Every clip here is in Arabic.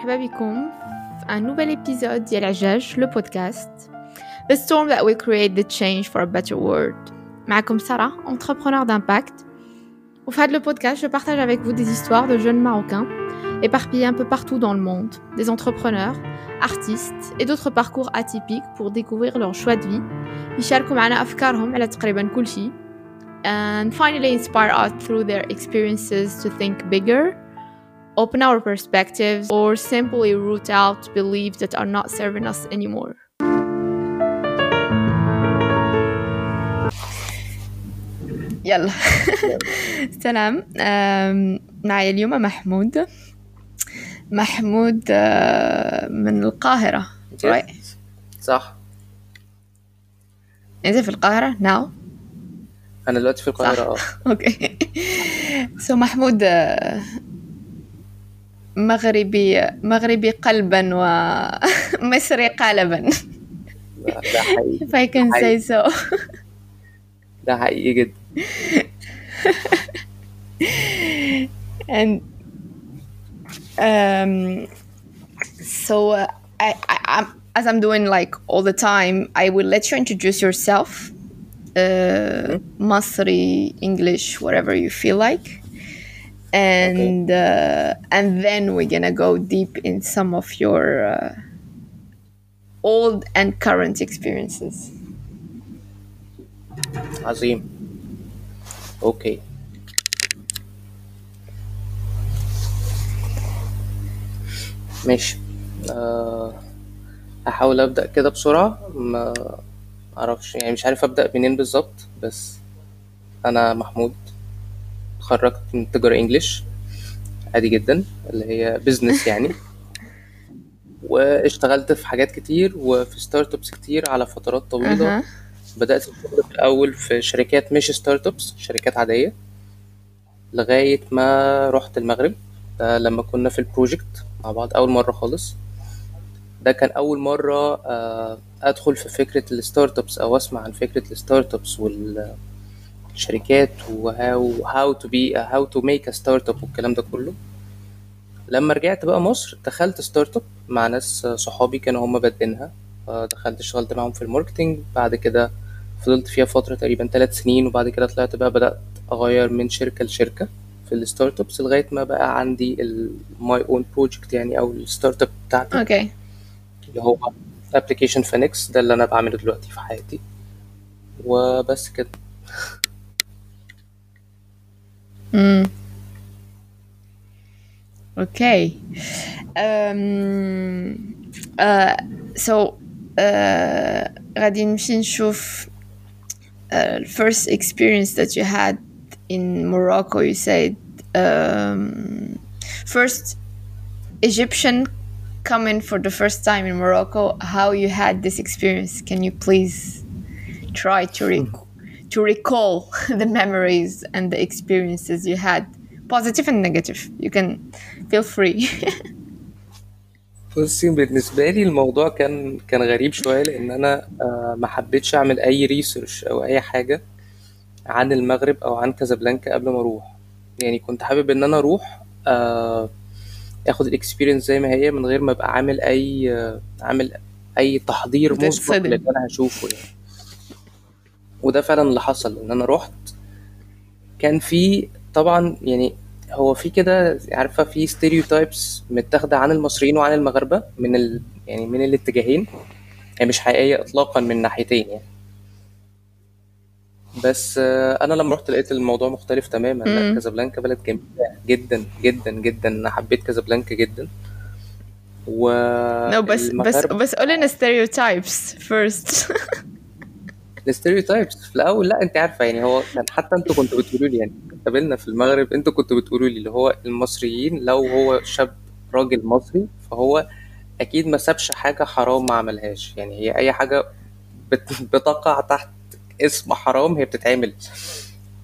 مرحبا بكم في un nouvel épisode ديال عجاج le podcast The storm that will create the change for a better world معكم سارة entrepreneur d'impact Au fait le podcast je partage avec vous des histoires de jeunes marocains éparpillés un peu partout dans le monde des entrepreneurs artistes et d'autres parcours atypiques pour découvrir leur choix de vie يشاركوا معنا أفكارهم على تقريبا كل شيء and finally inspire us through their experiences to think bigger Open our perspectives, or simply root out beliefs that are not serving us anymore. يلا سلام معي اليوم محمود. محمود من القاهرة. Right? صح. أنت في القاهرة now? أنا دلوقتي في القاهرة آه. أوكي سو محمود مغربي مغربي قلبا ومصري قالبا ده حقيقي if I can say so ده حقيقي جدا and um so uh, I, I I'm, as I'm doing like all the time I will let you introduce yourself uh, Masri English whatever you feel like And uh, and then we're gonna go deep in some of your uh, old and current experiences. عظيم أوكي ماشي. أه هحاول أبدأ كده بسرعة. ما أعرفش يعني مش عارف أبدأ منين بالظبط بس أنا محمود. اتخرجت من تجارة English عادي جدا اللي هي business يعني. واشتغلت في حاجات كتير وفي startups كتير على فترات طويلة. أها. بدأت الشغل في الأول في شركات مش startups شركات عادية. لغاية ما رحت المغرب. ده لما كنا في ال project مع بعض أول مرة خالص. ده كان أول مرة آه، أدخل في فكرة ال startups أو أسمع عن فكرة ال startups والشركات و how how to be how to make startup والكلام ده كله. لما رجعت بقى مصر دخلت startup مع ناس صحابي كانوا هم بادئينها. فدخلت اشتغلت معاهم في ال marketing. بعد كده فضلت فيها فترة تقريبا ثلاث سنين وبعد كده طلعت بقى بدأت أغير من شركة لشركة في ال startups لغاية ما بقى عندي my own project يعني أو ال startup بتاعتي. okay. اللي هو application فينيكس ده اللي أنا بعمله دلوقتي في حياتي. وبس كده. امم اوكي um, uh, so uh, غادي نمشي نشوف uh, first experience that you had in Morocco you said um, first Egyptian coming for the first time in Morocco how you had this experience can you please try to rec- To recall the memories and the experiences you had positive and negative. You can feel free. بصي بالنسبة لي الموضوع كان كان غريب شوية لأن أنا آه، ما حبيتش أعمل أي research أو أي حاجة عن المغرب أو عن كازابلانكا قبل ما أروح. يعني كنت حابب إن أنا أروح آه، آخد ال experience زي ما هي من غير ما أبقى عامل أي آه، عامل أي تحضير مسبق. للي أنا هشوفه يعني. وده فعلا اللي حصل إن أنا رحت. كان في طبعا يعني هو في كده عارفة في stereotypes متاخدة عن المصريين وعن المغاربة من ال يعني من الاتجاهين. هي مش حقيقية اطلاقا من ناحيتين يعني. بس أنا لما رحت لقيت الموضوع مختلف تماما. لا. كازابلانكا بلد جميلة جدا جدا جدا. أنا حبيت كازابلانكا جدا. و no بس بس بس قول لنا stereotypes first. ال stereotypes في الأول لا أنت عارفة يعني هو كان حتى أنتوا كنتوا بتقولوا لي يعني قابلنا في المغرب أنتوا كنتوا بتقولوا لي اللي هو المصريين لو هو شاب راجل مصري فهو أكيد ما سابش حاجة حرام ما عملهاش. يعني هي أي حاجة بت- بتقع تحت اسم حرام هي بتتعمل.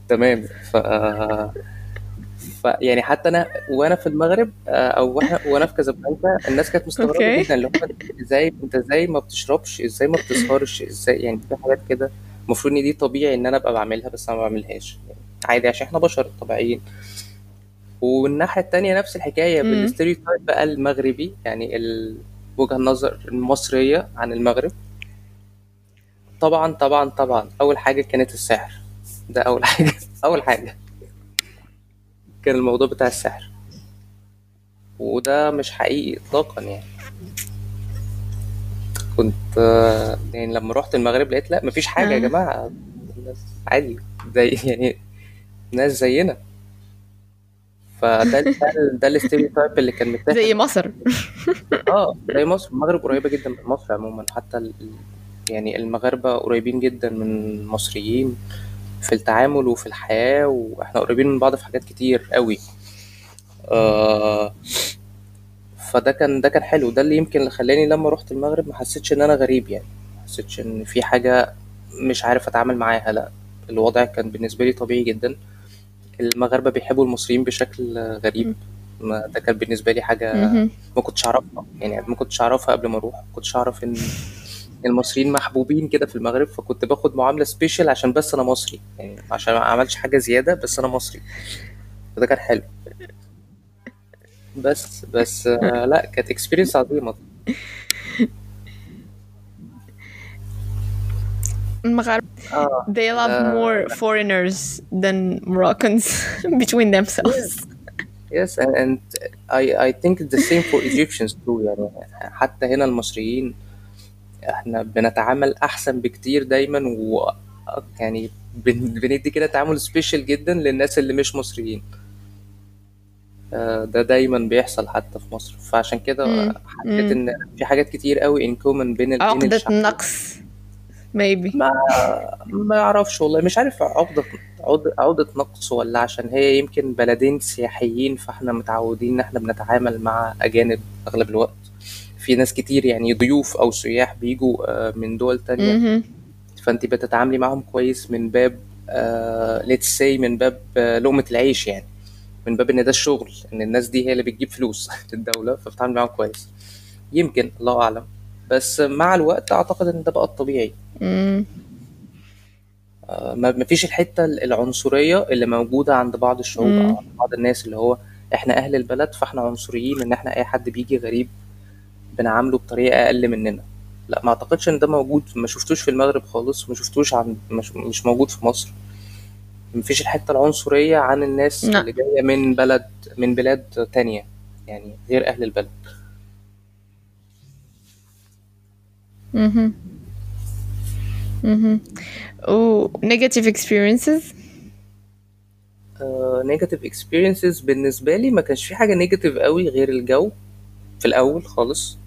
تمام ف ف يعني حتى أنا وأنا في المغرب آه، أو وأنا وأنا في كازابلانكا الناس كانت مستغربة. جدا اللي هو إزاي أنت إزاي ما بتشربش؟ إزاي ما بتسهرش؟ إزاي يعني في حاجات كده المفروض إن دي طبيعي إن أنا أبقى بعملها بس أنا ما بعملهاش. يعني عادي عشان إحنا بشر طبيعيين. والناحية التانية نفس الحكاية مم. بالستيريوتايب بقى المغربي يعني وجهة النظر المصرية عن المغرب. طبعا طبعا طبعا أول حاجة كانت السحر. ده أول حاجة أول حاجة. كان الموضوع بتاع السحر. وده مش حقيقي إطلاقا يعني. كنت يعني لما رحت المغرب لقيت لا مفيش حاجة يا الناس عادي زي يعني ناس زينا. فده ده, ده الستيريوتايب اللي كان متاخد. زي مصر. آه زي مصر. المغرب قريبة جدا من مصر عموما. حتى. يعني المغاربة قريبين جدا من المصريين. في التعامل وفي الحياة وإحنا قريبين من بعض في حاجات كتير قوي. آه فده كان ده كان حلو. ده اللي يمكن اللي خلاني لما رحت المغرب ما حسيتش إن أنا غريب يعني. ما حسيتش إن في حاجة مش عارف أتعامل معاها لأ. الوضع كان بالنسبة لي طبيعي جدا. المغاربة بيحبوا المصريين بشكل غريب. ما ده كان بالنسبة لي حاجة. ما كنتش أعرفها. يعني ما كنتش أعرفها قبل ما أروح. ما كنتش أعرف إن المصريين محبوبين كده في المغرب فكنت باخد معاملة سبيشال عشان بس أنا مصري. يعني عشان ما عملتش حاجة زيادة بس أنا مصري. فده كان حلو. بس بس آه، لا كانت اكسبيرينس عظيمة. المغاربة آه they love ده more foreigners than Moroccans between themselves. Yes and, and I I think it's the same for Egyptians too. يعني حتى هنا المصريين إحنا بنتعامل احسن بكتير دايما و يعني بن- بندي كده تعامل special جدا للناس اللي مش مصريين. آه، ده دايما بيحصل حتى في مصر. فعشان كده. حسيت. إن في حاجات كتير قوي in common بين ال- عقدة النقص maybe. ما ما أعرفش والله. مش عارف عقدة عقدة نقص ولا عشان هي يمكن بلدين سياحيين فاحنا متعودين إن إحنا بنتعامل مع أجانب أغلب الوقت. في ناس كتير يعني ضيوف أو سياح بيجوا آه، من دول تانية. فأنت بتتعاملي معاهم كويس من باب let's say من باب آه، لقمة العيش يعني من باب إن ده الشغل إن الناس دي هي اللي بتجيب فلوس للدولة فبتتعامل معاهم كويس يمكن الله أعلم بس مع الوقت أعتقد إن ده بقى الطبيعي. آه، ما فيش الحتة العنصرية اللي موجودة عند بعض الشعوب مم. عند بعض الناس اللي هو إحنا أهل البلد فإحنا عنصريين إن إحنا أي حد بيجي غريب بنعامله بطريقة أقل مننا. لا ما أعتقدش إن ده موجود ما شفتوش في المغرب خالص ما شفتوش عند مش, مش موجود في مصر. ما فيش الحتة العنصرية عن الناس لا. اللي جاية من بلد من بلاد تانية يعني غير أهل البلد. مهم. مهم. و negative experiences negative experiences بالنسبة لي ما كانش في حاجة negative قوي غير الجو في الأول خالص.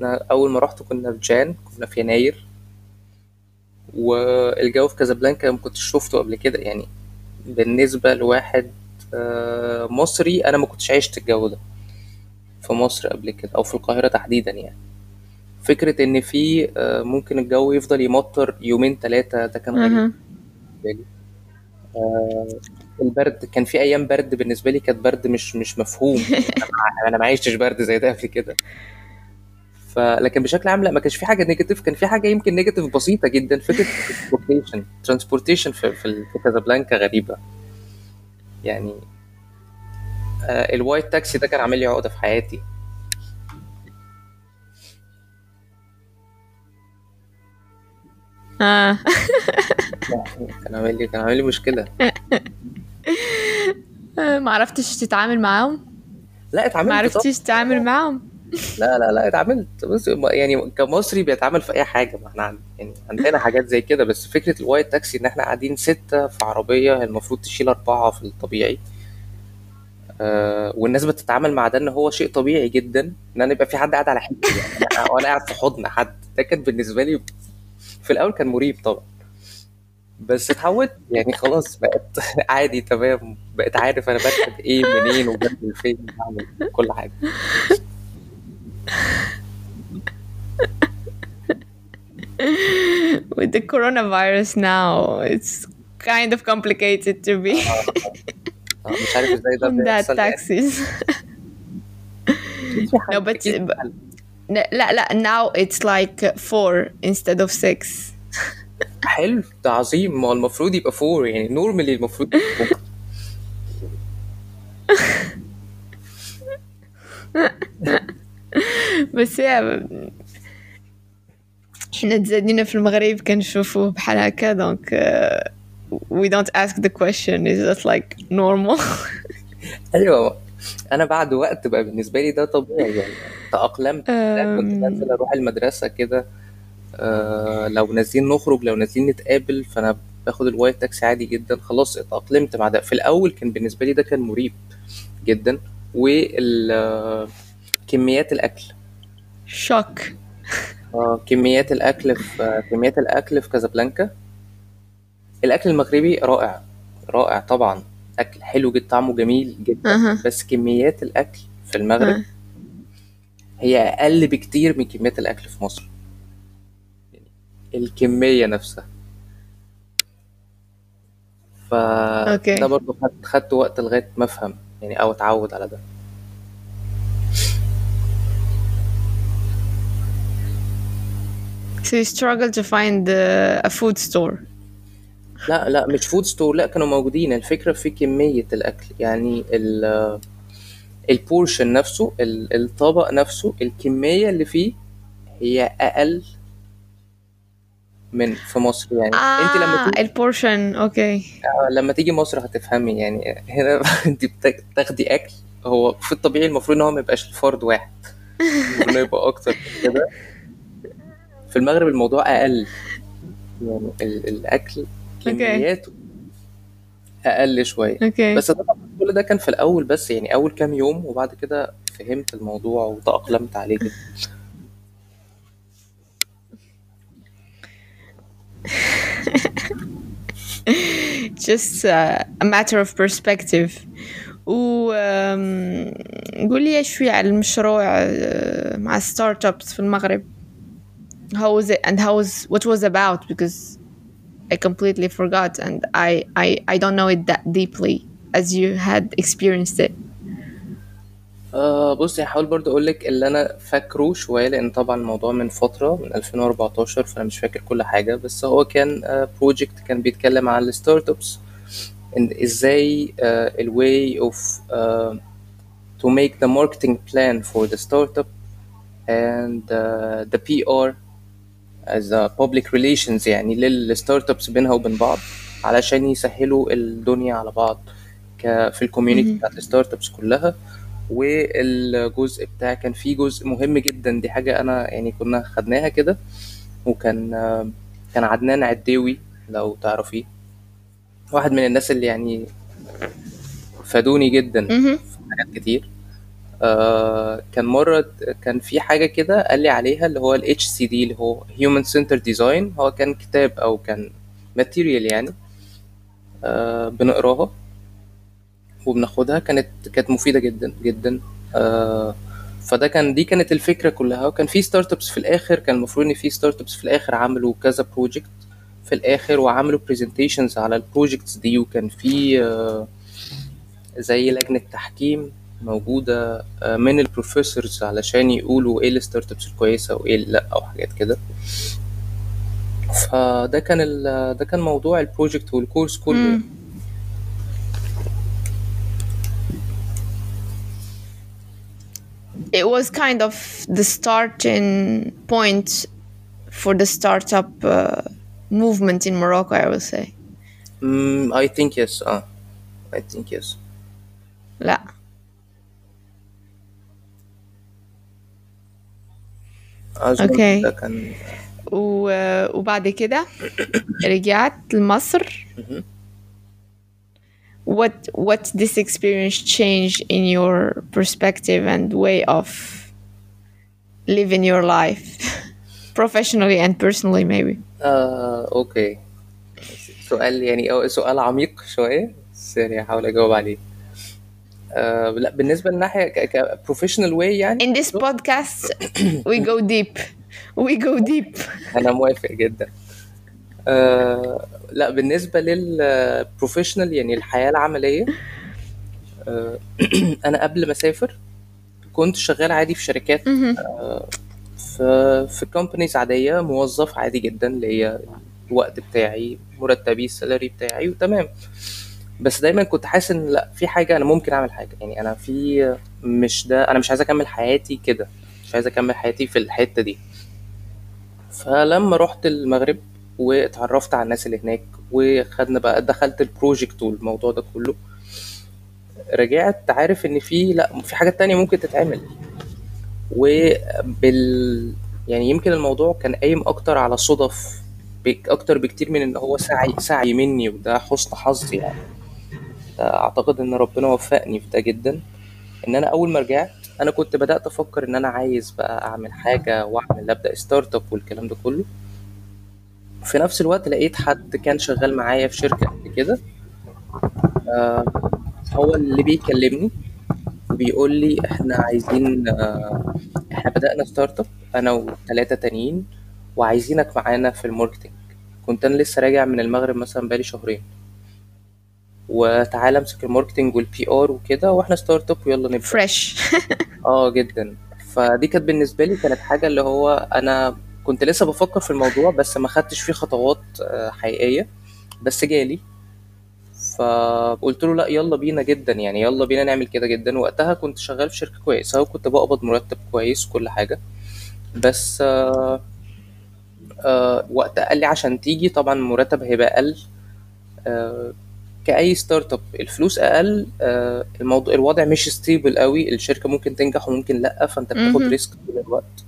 أنا أول ما رحت كنا في جان كنا في يناير. والجو في كازابلانكا ما كنتش شفته قبل كده يعني بالنسبة لواحد آه، مصري أنا ما كنتش عشت الجو ده في مصر قبل كده أو في القاهرة تحديدا يعني. فكرة إن في آه، ممكن الجو يفضل يمطر يومين ثلاثة ده كان غريب. آه، البرد كان في أيام برد بالنسبة لي كانت برد مش مش مفهوم. أنا ما عشتش برد زي ده قبل كده. فلكن بشكل عام لا ما كانش في حاجة negative كان في حاجة يمكن negative بسيطة جدا فكرة transportation transportation في في كازابلانكا غريبة. يعني آه ال white taxi ده كان عامل لي عقدة في حياتي. آه. كان عامل لي كان عامل لي مشكلة. ما عرفتش تتعامل معاهم؟ لا ما اتعاملت طبعا عرفتش تتعامل معاهم؟ لا لا لا اتعاملت. بص يعني كمصري بيتعامل في أي حاجة ما إحنا عن- يعني عندنا حاجات زي كده بس فكرة الوايت تاكسي إن إحنا قاعدين ستة في عربية المفروض تشيل أربعة في الطبيعي آه والناس بتتعامل مع ده إن هو شيء طبيعي جدا إن أنا يبقى في حد قاعد على حجري يعني وأنا قاعد في حضن حد. ده كان بالنسبة لي في الأول كان مريب طبعا. بس اتعودت يعني خلاص بقت عادي تمام بقيت عارف أنا بركب إيه منين وبنزل فين بعمل كل حاجة. with the coronavirus now it's kind of complicated to be آه، مش عارف إزاي ده on that بيحصل يعني taxis أكيد في no حل but أكيد في حل لا لا now it's like four instead of six. حلو ده عظيم ما هو المفروض يبقى four يعني normalement المفروض بس هي إحنا تزادينا في المغرب كنشوفوه بحال هكا donc we don't ask the question is that like normal. أيوه أنا بعد وقت بقى بالنسبة لي ده طبيعي يعني تأقلمت كنت بنزل أروح المدرسة كده آه لو نازلين نخرج لو نازلين نتقابل فأنا باخد ال white taxi عادي جدا خلاص اتأقلمت مع ده. في الأول كان بالنسبة لي ده كان مريب جدا وكميات الأكل. shock. آه كميات الأكل في كميات الأكل في كازابلانكا. الأكل المغربي رائع رائع طبعا. أكل حلو جدا طعمه جميل جدا. أها. بس كميات الأكل في المغرب أه. هي أقل بكتير من كميات الأكل في مصر. يعني الكمية نفسها. ف. ده برضه خدت وقت لغاية ما أفهم يعني أو أتعود على ده. You struggle to find a food store. لا لا مش food store لا كانوا موجودين. الفكرة في كمية الأكل. يعني ال ال portion نفسه ال- الطبق نفسه الكمية اللي فيه هي أقل من في مصر يعني. أنت لما تيجي ال portion okay لما تيجي مصر هتفهمي يعني. هنا انت بتا- بتاخدي أكل هو في الطبيعي المفروض إن هو ما يبقاش لفرد واحد. المفروض إنه يبقى أكتر كده. في المغرب الموضوع أقل. يعني ال- الأكل كمياته أقل شوية. okay. بس طبعا كل ده كان في الأول بس يعني أول كام يوم وبعد كده فهمت الموضوع وتأقلمت عليه. جدا just uh, a matter of perspective. و um, قول لي شوي على المشروع uh, مع startups في المغرب؟ how was it and how was what was about because I completely forgot and I I I don't know it that deeply as you had experienced it آه بصي هحاول برضو اقول لك اللي انا فاكره شويه لان طبعا الموضوع من فتره من 2014 فانا مش فاكر كل حاجه بس هو كان بروجكت كان بيتكلم عن الستارت ابس ان ازاي الواي اوف to make the marketing plan for the startup and uh, the PR a public relations يعني لل startups بينها وبين بعض علشان يسهلوا الدنيا على بعض في ال community بتاعت ال startups كلها. والجزء بتاع كان في جزء مهم جدا دي حاجة أنا يعني كنا خدناها كده وكان كان عدنان عداوي لو تعرفيه. واحد من الناس اللي يعني فادوني جدا. في حاجات كتير. آه كان مرة كان في حاجة كده قال لي عليها اللي هو ال HCD اللي هو Human Centered Design. هو كان كتاب أو كان material يعني آه بنقراها وبناخدها. كانت كانت مفيدة جدا جدا. آه فده كان دي كانت الفكرة كلها. وكان في startups في الآخر كان المفروض إن في startups في الآخر عملوا كذا project في الآخر وعملوا presentations على ال projects دي. وكان في آه زي لجنة تحكيم موجودة آه من ال professors علشان يقولوا إيه ال startups الكويسة وإيه لأ أو حاجات كده فده كان ال- ده كان موضوع ال project وال course كله مم. It was kind of the starting point for the startup uh, movement in Morocco, I would say. Mm, I think yes آه I think yes لا أظن أوكي. ده كان و- وبعد كده رجعت لمصر مهم. what what this experience changed in your perspective and way of living your life professionally and personally maybe آه أوكي سؤال يعني أو سؤال عميق شوية بس يعني هحاول أجاوب عليه آه لا بالنسبة للناحية ك professional way يعني؟ In this podcast we go deep. We go deep. أنا موافق جدا. آه لا بالنسبة لل professional يعني الحياة العملية آه أنا قبل ما أسافر كنت شغال عادي في شركات مهم. في في companies عادية موظف عادي جدا ليا الوقت بتاعي مرتبي ال salary بتاعي وتمام. بس دايما كنت حاسس إن لأ في حاجة أنا ممكن أعمل حاجة. يعني أنا في مش ده أنا مش عايز أكمل حياتي كده. مش عايز أكمل حياتي في الحتة دي. فلما رحت المغرب واتعرفت على الناس اللي هناك وخدنا بقى دخلت ال project والموضوع ده كله رجعت عارف إن في لأ في حاجات تانية ممكن تتعمل. وبال يعني يمكن الموضوع كان قايم أكتر على صدف أكتر بكتير من إن هو سعي سعي مني وده حسن حظ يعني. أعتقد إن ربنا وفقني في ده جدا. إن أنا أول ما رجعت أنا كنت بدأت أفكر إن أنا عايز بقى أعمل حاجة وأعمل أبدأ startup والكلام ده كله. في نفس الوقت لقيت حد كان شغال معايا في شركة قبل كده. آه هو اللي بيكلمني بيقول لي إحنا عايزين آه إحنا بدأنا startup أنا وثلاثة تانيين وعايزينك معانا في ال marketing. كنت أنا لسه راجع من المغرب مثلا بقالي شهرين. وتعالى امسك ال marketing وال PR وكده وإحنا startup ويلا نبدأ. fresh آه جدا. فدي كانت بالنسبة لي كانت حاجة اللي هو أنا كنت لسه بفكر في الموضوع بس ما خدتش فيه خطوات آه، حقيقية. بس جالي. فقلت له لأ يلا بينا جدا يعني يلا بينا نعمل كده جدا. وقتها كنت شغال في شركة كويسة وكنت بقبض مرتب كويس وكل حاجة. بس آه آه وقت قال لي عشان تيجي طبعا المرتب هيبقى أقل آه كأي startup الفلوس أقل آه الموضوع الوضع مش stable قوي الشركة ممكن تنجح وممكن لأ فأنت بتاخد. risk طول الوقت.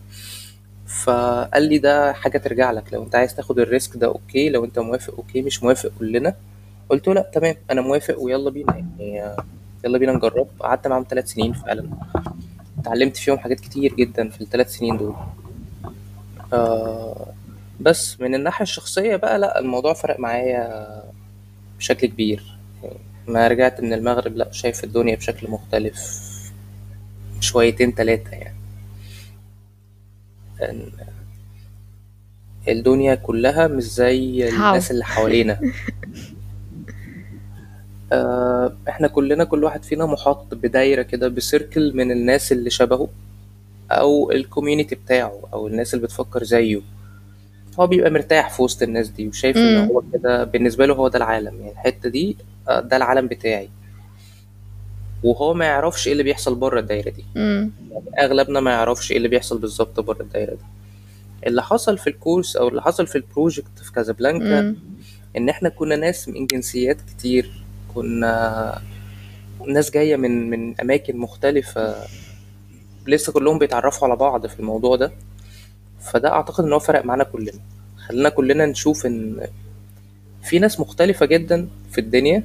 فقال لي ده حاجة ترجع لك لو أنت عايز تاخد ال risk ده okay لو أنت موافق okay مش موافق كلنا. قلت له لأ تمام أنا موافق ويلا بينا يعني آه، يلا بينا نجرب. قعدت معاهم ثلاث سنين فعلا. اتعلمت فيهم حاجات كتير جدا في الثلاث سنين دول. آه بس من الناحية الشخصية بقى لأ الموضوع فرق معايا بشكل كبير. ما رجعت من المغرب لا شايف الدنيا بشكل مختلف شويتين تلاتة يعني. لأن الدنيا كلها مش زي How? الناس اللي حوالينا. آه، إحنا كلنا كل واحد فينا محاط بدايرة كده بسيركل من الناس اللي شبهه أو الكوميونتي بتاعه أو الناس اللي بتفكر زيه. هو بيبقى مرتاح في وسط الناس دي وشايف إن امم هو كده بالنسبة له هو ده العالم يعني. الحتة دي ده العالم بتاعي. وهو ما يعرفش إيه اللي بيحصل بره الدايرة دي. امم يعني أغلبنا ما يعرفش إيه اللي بيحصل بالظبط بره الدايرة دي. اللي حصل في ال course أو اللي حصل في ال project في كازابلانكا إن إحنا كنا ناس من جنسيات كتير. كنا ناس جاية من من أماكن مختلفة. لسه كلهم بيتعرفوا على بعض في الموضوع ده. فده أعتقد إن هو فرق معانا كلنا. خلينا كلنا نشوف إن في ناس مختلفة جدا في الدنيا.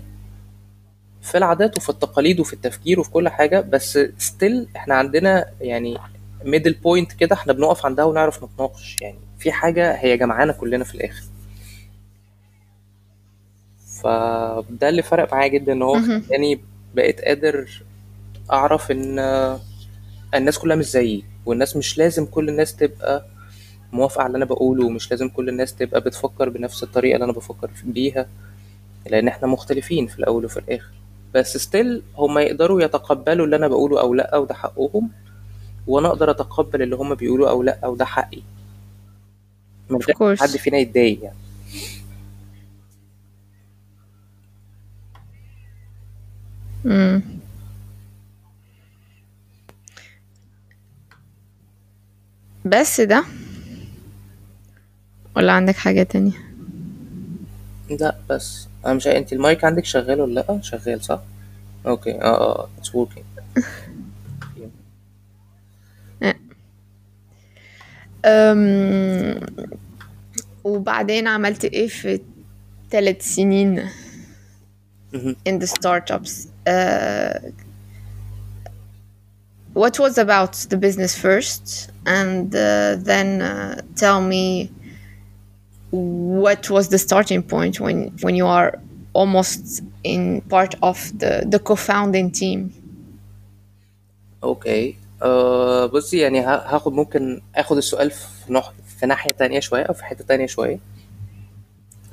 في العادات وفي التقاليد وفي التفكير وفي كل حاجة بس still إحنا عندنا يعني middle point كده إحنا بنقف عندها ونعرف نتناقش. يعني في حاجة هي جمعانا كلنا في الآخر. فده اللي فرق معايا جدا إن هو. خلاني بقيت قادر أعرف إن الناس كلها مش زيي والناس مش لازم كل الناس تبقى موافقة على اللي أنا بقوله ومش لازم كل الناس تبقى بتفكر بنفس الطريقة اللي أنا بفكر بيها لأن إحنا مختلفين في الأول وفي الآخر. بس ستيل هم يقدروا يتقبلوا اللي أنا بقوله أو لأ وده حقهم. وأنا أقدر أتقبل اللي هم بيقولوا أو لأ وده حقي. من غير حد. فينا يتضايق يعني. امم بس ده؟ ولا عندك حاجة تانية؟ لأ بس. أنا مش أنت المايك عندك شغال ولا لأ؟ شغال صح؟ okay. آه آه it's working أم... وبعدين عملت إيه في ثلاث سنين؟ in the startups. uh, what was about the business first? And uh, then uh, tell me what was the starting point when when you are almost in part of the the co-founding team? okay آه بصي يعني ه- هاخد ممكن آخد السؤال في نح... في ناحية تانية شوية أو في حتة تانية شوية.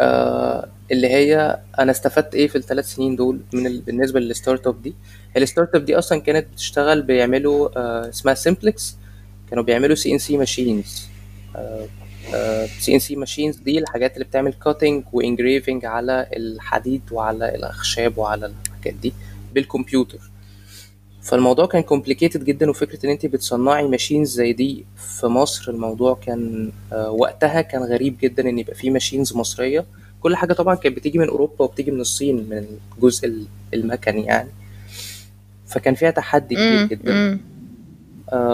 آه اللي هي أنا استفدت إيه في الثلاث سنين دول من ال... بالنسبة لل startup دي؟ ال startup دي أصلا كانت بتشتغل بيعملوا آه اسمها سيمبلكس كانوا بيعملوا سي ان سي ماشينز سي ان سي ماشينز دي الحاجات اللي بتعمل cutting و engraving على الحديد وعلى الأخشاب وعلى الحاجات دي بالكمبيوتر. فالموضوع كان complicated جدا وفكرة إن انت بتصنعي machines زي دي في مصر الموضوع كان آه، وقتها كان غريب جدا إن يبقى في machines مصرية. كل حاجة طبعا كانت بتيجي من أوروبا وبتيجي من الصين من الجزء المكني يعني. فكان فيها تحدي كبير جدا.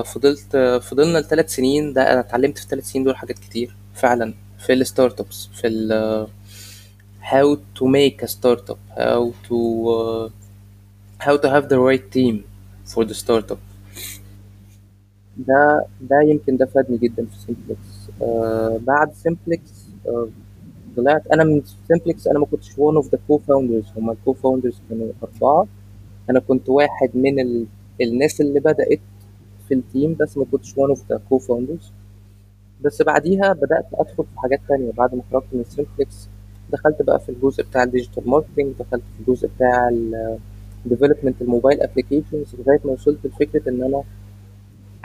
فضلت فضلنا لثلاث سنين ده أنا اتعلمت في الثلاث سنين دول حاجات كتير فعلا في ال startups في ال how to make a startup how to uh, how to have the right team for the startup. ده ده يمكن ده فادني جدا في سيمبلكس آه بعد سيمبلكس آه طلعت أنا من سيمبلكس أنا ما كنتش one of the co-founders هما ال co-founders كانوا أربعة. أنا كنت واحد من ال... الناس اللي بدأت في ال team بس ما كنتش one of the co-founders. بس بعديها بدأت أدخل في حاجات تانية. بعد ما خرجت من سيمبلكس دخلت بقى في الجزء بتاع ال digital marketing دخلت في الجزء بتاع ال development ال mobile applications لغاية ما وصلت لفكرة إن أنا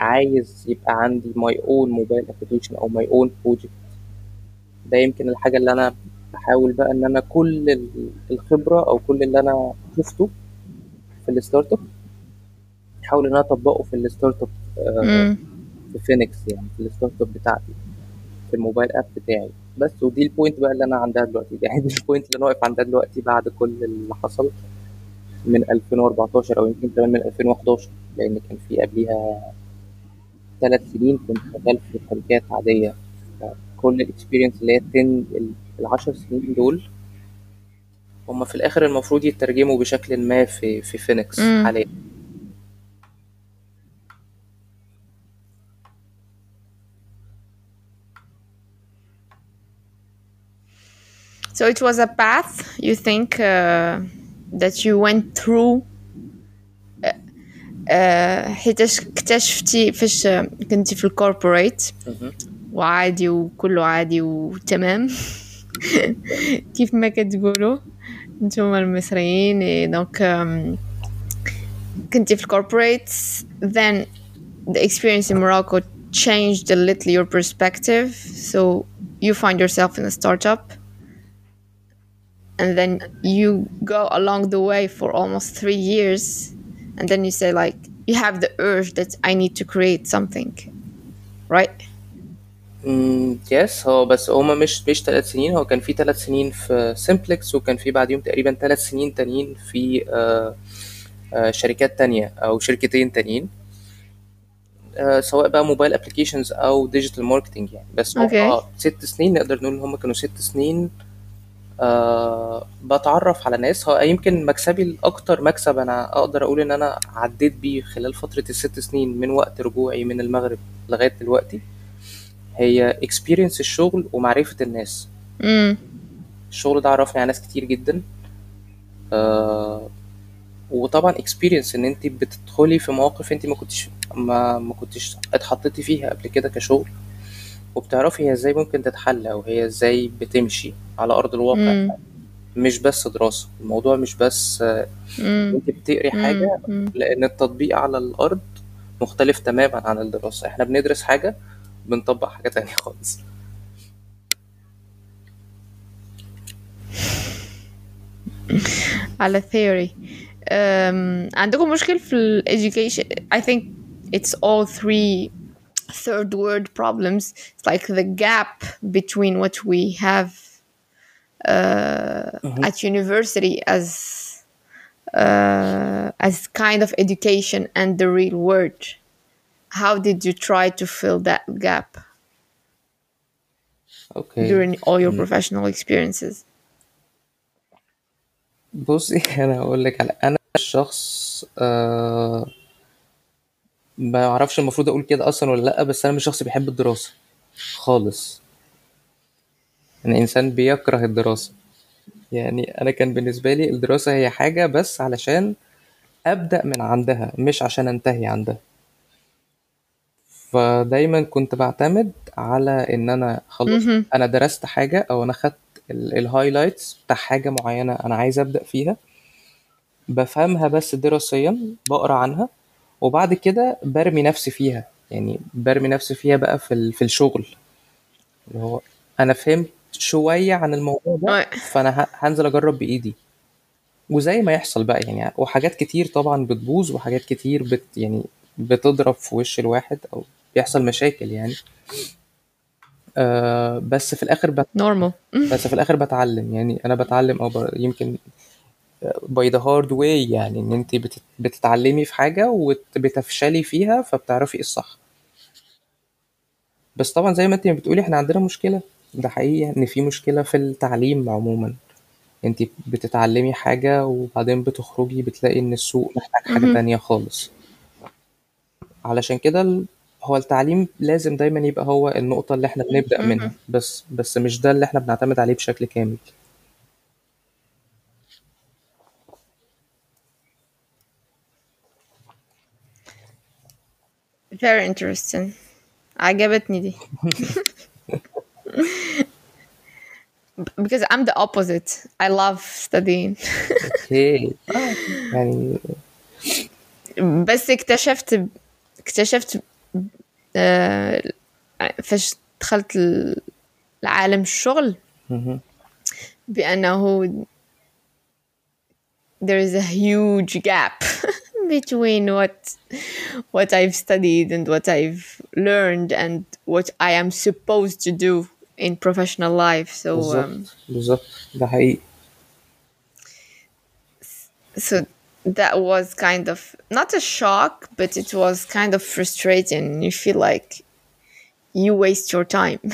عايز يبقى عندي my own mobile application أو my own project ده يمكن الحاجة اللي أنا بحاول بقى إن أنا كل الخبرة أو كل اللي أنا شفته في ال startup احاول إن أنا أطبقه في ال startup آه، في فينيكس يعني في ال startup بتاعتي في ال mobile app بتاعي. بس ودي ال point بقى اللي أنا عندها دلوقتي. يعني دي ال point اللي أنا واقف عندها دلوقتي بعد كل اللي حصل من 2014 أو يمكن كمان من 2011 لأن كان في قبليها ثلاث سنين كنت شغال في شركات عادية. كل ال experience اللي هي 10 ال 10 سنين دول هما في الآخر المفروض يترجموا بشكل ما في في فينيكس حاليا. So it was a path you think uh, that you went through حيتاش اكتشفتي فاش كنتي في الكوربوريت وعادي وكله عادي وتمام كيف ما كتقولوا نتوما المصريين دونك كنتي في الكوربوريت then the experience in Morocco changed a little your perspective so you find yourself in a startup And then you go along the way for almost three years and then you say like you have the urge that i need to create something right? Mm, yes. هو بس هما مش مش ثلاث سنين. هو كان في ثلاث سنين في سيمبلكس وكان في بعديهم تقريبا ثلاث سنين تانيين في آه آه شركات تانية أو شركتين تانيين. آه سواء بقى mobile applications أو digital marketing يعني. بس okay. آه ست سنين نقدر نقول إن هم كانوا ست سنين آه بتعرف على ناس. هو يمكن مكسبي الأكتر مكسب أنا أقدر أقول إن أنا عديت بيه خلال فترة الست سنين من وقت رجوعي من المغرب لغاية دلوقتي هي experience الشغل ومعرفة الناس. مم. الشغل ده عرفني على ناس كتير جدا. آه وطبعا experience إن أنت بتدخلي في مواقف أنت ما كنتش ما, ما كنتش اتحطيتي فيها قبل كده كشغل. وبتعرفي هي إزاي ممكن تتحل أو هي إزاي بتمشي على أرض الواقع. مم. مش بس دراسة الموضوع مش بس انت بتقري حاجة لأن التطبيق على الأرض مختلف تماما عن الدراسة. إحنا بندرس حاجة بنطبق حاجة تانية خالص. على theory. um, عندكم مشكل في ال education I think it's all three third world problems it's like the gap between what we have uh, mm-hmm. at university as uh, as kind of education and the real world how did you try to fill that gap okay during all your mm. professional experiences بصي انا اقول لك على انا شخص آه ما أعرفش المفروض أقول كده أصلا ولا لأ بس أنا مش شخص بيحب الدراسة خالص. أنا إنسان بيكره الدراسة. يعني أنا كان بالنسبة لي الدراسة هي حاجة بس علشان أبدأ من عندها مش عشان أنتهي عندها. فدايما كنت بعتمد على إن أنا خلاص أنا درست حاجة أو أنا خدت الهايلايتس بتاع حاجة معينة أنا عايز أبدأ فيها. بفهمها بس دراسيا بقرأ عنها. وبعد كده برمي نفسي فيها. يعني برمي نفسي فيها بقى في, في الشغل. اللي هو أنا فهمت شوية عن الموضوع ده. فأنا ه- هنزل أجرب بإيدي. وزي ما يحصل بقى يعني وحاجات كتير طبعا بتبوظ وحاجات كتير بت يعني بتضرب في وش الواحد أو بيحصل مشاكل يعني. آه بس في الآخر بت... Normal. بس في الآخر بتعلم. يعني أنا بتعلم أو ب... يمكن by the hard way يعني إن انت بت... بتتعلمي في حاجة وبتفشلي فيها فبتعرفي إيه الصح. بس طبعا زي ما انت بتقولي إحنا عندنا مشكلة. ده حقيقي إن في مشكلة في التعليم عموما. انت بتتعلمي حاجة وبعدين بتخرجي بتلاقي إن السوق محتاج حاجة مهم. تانية خالص. علشان كده ال- هو التعليم لازم دايما يبقى هو النقطة اللي إحنا بنبدأ منها. بس بس مش ده اللي إحنا بنعتمد عليه بشكل كامل. Very interesting. عجبتني دي. Because I'm the opposite. I love studying. اوكي آه، يعني بس اكتشفت اكتشفت آه، فاش دخلت ال- لعالم الشغل مهم. بأنه there is a huge gap between what what I've studied and what I've learned and what I am supposed to do in professional life. So um, بالظبط بالظبط ده حقيقي so that was kind of not a shock, but it was kind of frustrating. You feel like you waste your time.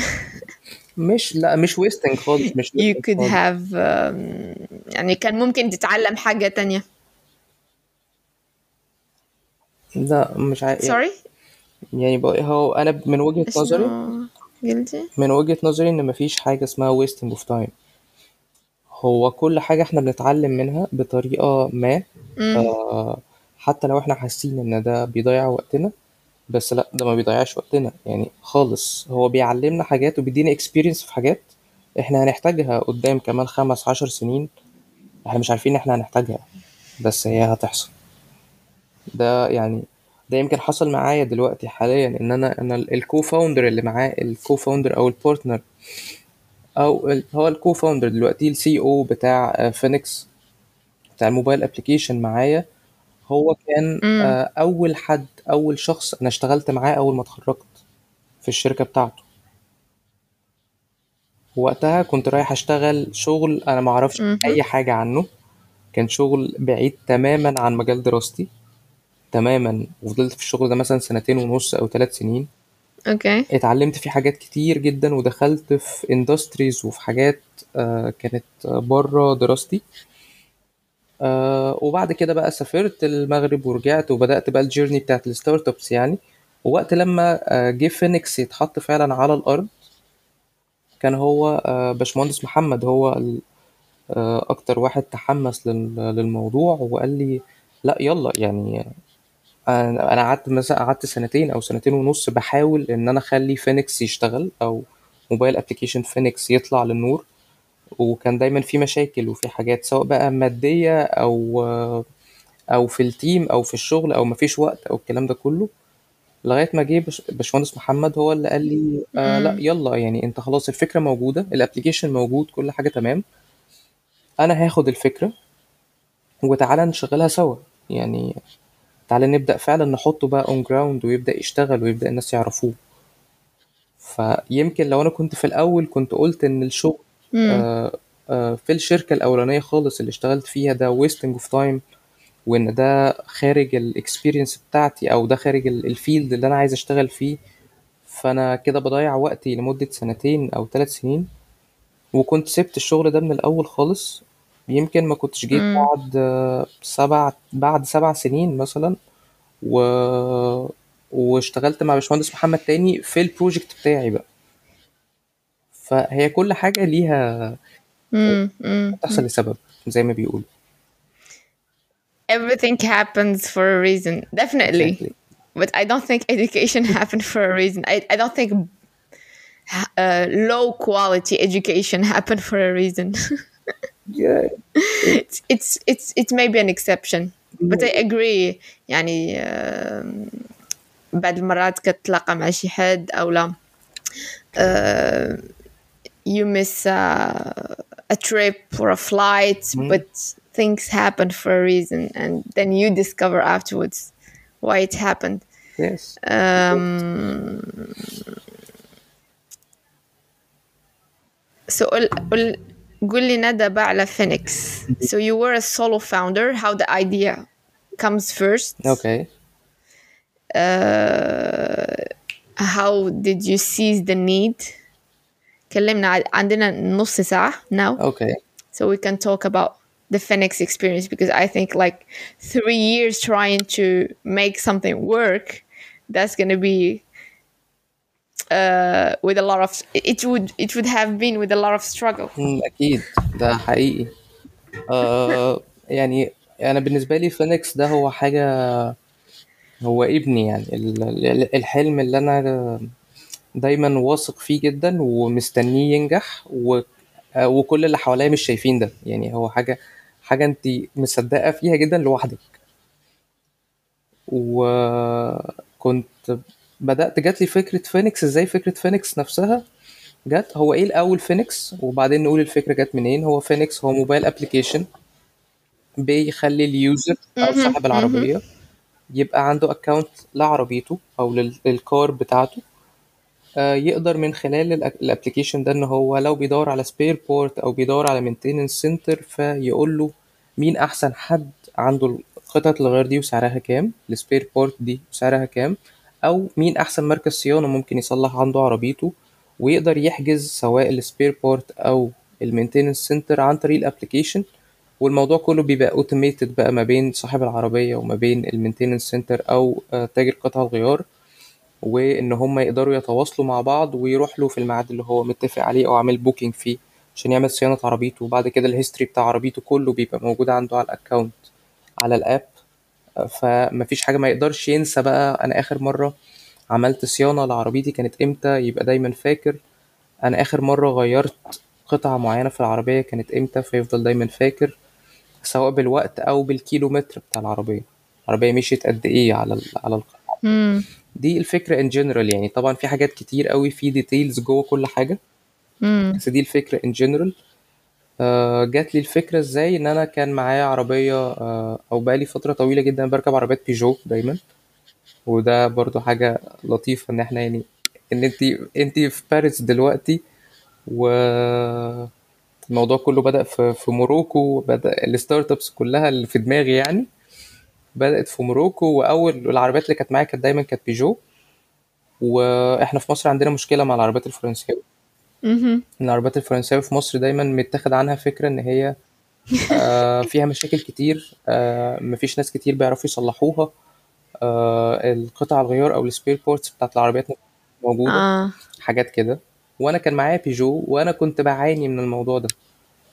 مش لا مش ويستنج خالص مش you wasting could خالص. have um, يعني كان ممكن تتعلم حاجة تانية. لا مش عارف Sorry? يعني بقى هو أنا من وجهة نظري قلتي؟ من وجهة نظري إن مفيش حاجة اسمها wasting of time هو كل حاجة إحنا بنتعلم منها بطريقة ما آه حتى لو إحنا حاسين إن ده بيضيع وقتنا بس لأ ده ما بيضيعش وقتنا يعني خالص هو بيعلمنا حاجات وبيدينا experience في حاجات إحنا هنحتاجها قدام كمان خمس عشر سنين إحنا مش عارفين ان إحنا هنحتاجها بس هي هتحصل ده يعني ده يمكن حصل معايا دلوقتي حاليا إن أنا أنا ال co-founder اللي معاه ال co-founder أو ال partner أو ال- هو ال co-founder دلوقتي ال CEO بتاع فينيكس بتاع ال mobile application معايا هو كان. آه، أول حد أول شخص أنا اشتغلت معاه أول ما اتخرجت في الشركة بتاعته وقتها كنت رايح أشتغل شغل أنا ما أعرفش مهم. أي حاجة عنه كان شغل بعيد تماما عن مجال دراستي تماما وفضلت في الشغل ده مثلا سنتين ونص أو ثلاث سنين. okay. اتعلمت فيه حاجات كتير جدا ودخلت في industries وفي حاجات آه، كانت بره دراستي. آه، وبعد كده بقى سافرت المغرب ورجعت وبدأت بقى ال journey بتاعت ال startups يعني ووقت لما آه، جه فينيكس يتحط فعلا على الأرض كان هو آه، باشمهندس محمد هو ال- آه، أكتر واحد تحمس لل- للموضوع وقال لي لا يلا يعني أنا أنا قعدت مثلا قعدت سنتين أو سنتين ونص بحاول إن أنا أخلي فينيكس يشتغل أو mobile application فينيكس يطلع للنور وكان دايما في مشاكل وفي حاجات سواء بقى مادية أو أو في ال team أو في الشغل أو مفيش وقت أو الكلام ده كله. لغاية ما جه باش- باشمهندس محمد هو اللي قال لي آه لأ. يلا يعني أنت خلاص الفكرة موجودة ال application موجود كل حاجة تمام. أنا هاخد الفكرة وتعالى نشغلها سوا. يعني تعالى نبدأ فعلا نحطه بقى on ground ويبدأ يشتغل ويبدأ الناس يعرفوه فيمكن لو أنا كنت في الأول كنت قلت إن الشغل. آه آه في الشركة الأولانية خالص اللي اشتغلت فيها ده wasting of time وإن ده خارج ال experience بتاعتي أو ده خارج ال field اللي أنا عايز أشتغل فيه فأنا كده بضيع وقتي لمدة سنتين أو ثلاث سنين وكنت سبت الشغل ده من الأول خالص يمكن ما كنتش جيت. بعد آه، سبع بعد سبع سنين مثلا و... واشتغلت مع باشمهندس محمد تاني في ال project بتاعي بقى فهي كل حاجة ليها. بتحصل لسبب زي ما بيقولوا Everything happens for a reason. Definitely. exactly But I don't think education happened for a reason. I, I don't think uh, low quality education happened for a reason. yeah. it's, it's it's it may be an exception. But I agree يعني um, بعد المرات كتلاقى مع شي حد أو لا uh, you miss uh, a trip or a flight, Mhm. but things happen for a reason, and then you discover afterwards why it happened. Yes. Um, so قول قول قول لي ندى بقى على Phoenix. So you were a solo founder. How the idea comes first? Okay. Uh, how did you seize the need? كلمنا ع- عندنا نص ساعة now. Okay. So we can talk about the Phoenix experience because I think like three years trying to make something work, that's gonna be uh, with a lot of it would it would have been with a lot of struggle. مم، أكيد. ده حقيقي. آه يعني أنا بالنسبة لي فينيكس ده هو حاجة هو ابني يعني. ال- ال- الحلم اللي أنا دايما واثق فيه جدا ومستنيه ينجح و... آه، وكل اللي حواليا مش شايفين ده. يعني هو حاجة حاجة أنت مصدقة فيها جدا لوحدك. وكنت بدأت جات لي فكرة فينيكس إزاي فكرة فينيكس نفسها؟ جت هو إيه الأول فينيكس؟ وبعدين نقول الفكرة جت منين؟ هو فينيكس هو mobile application بيخلي ال user أو صاحب العربية يبقى عنده account لعربيته لل- لل car بتاعته. آه، يقدر من خلال ال application ده إن هو لو بيدور على spare part أو بيدور على maintenance center فيقول له مين أحسن حد عنده قطعة الغيار دي وسعرها كام ال spare part دي وسعرها كام. أو مين أحسن مركز صيانة ممكن يصلح عنده عربيته ويقدر يحجز سواء ال spare part أو ال maintenance center عن طريق ال application والموضوع كله بيبقى automated بقى ما بين صاحب العربية وما بين ال maintenance center أو آه، تاجر قطع الغيار وإن هم يقدروا يتواصلوا مع بعض ويروح له في الميعاد اللي هو متفق عليه أو عامل booking فيه عشان يعمل صيانة عربيته. وبعد كده ال history بتاع عربيته كله بيبقى موجود عنده على ال account على ال app فمفيش حاجة ما يقدرش ينسى بقى. أنا آخر مرة عملت صيانة لعربيتي كانت إمتى؟ يبقى دايما فاكر. أنا آخر مرة غيرت قطعة معينة في العربية كانت إمتى؟ فيفضل دايما فاكر سواء بالوقت أو بالكيلومتر بتاع العربية. العربية مشيت قد إيه على على القطعة Mm. دي الفكرة in general يعني. طبعا في حاجات كتير قوي في details جوه كل حاجة. Mm. بس دي الفكرة in general جات لي الفكرة إزاي؟ إن أنا كان معايا عربية آه أو بقالي فترة طويلة جدا بركب عربيات بيجو دايما. وده برضو حاجة لطيفة إن إحنا يعني إن أنت أنت في باريس دلوقتي والموضوع كله بدأ في في Morocco بدأ ال startups كلها اللي في دماغي يعني بدأت في Morocco. وأول العربيات اللي كانت معايا كانت دايما كانت بيجو وإحنا في مصر عندنا مشكلة مع العربيات الفرنسية. إن العربيات الفرنساوي في مصر دايما متاخد عنها فكرة إن هي آه، فيها مشاكل كتير آه، مفيش ناس كتير بيعرفوا يصلحوها. آه، القطع الغيار أو ال spare parts بتاعت العربيات مش موجودة. Ah. حاجات كده. وأنا كان معايا بيجو وأنا كنت بعاني من الموضوع ده.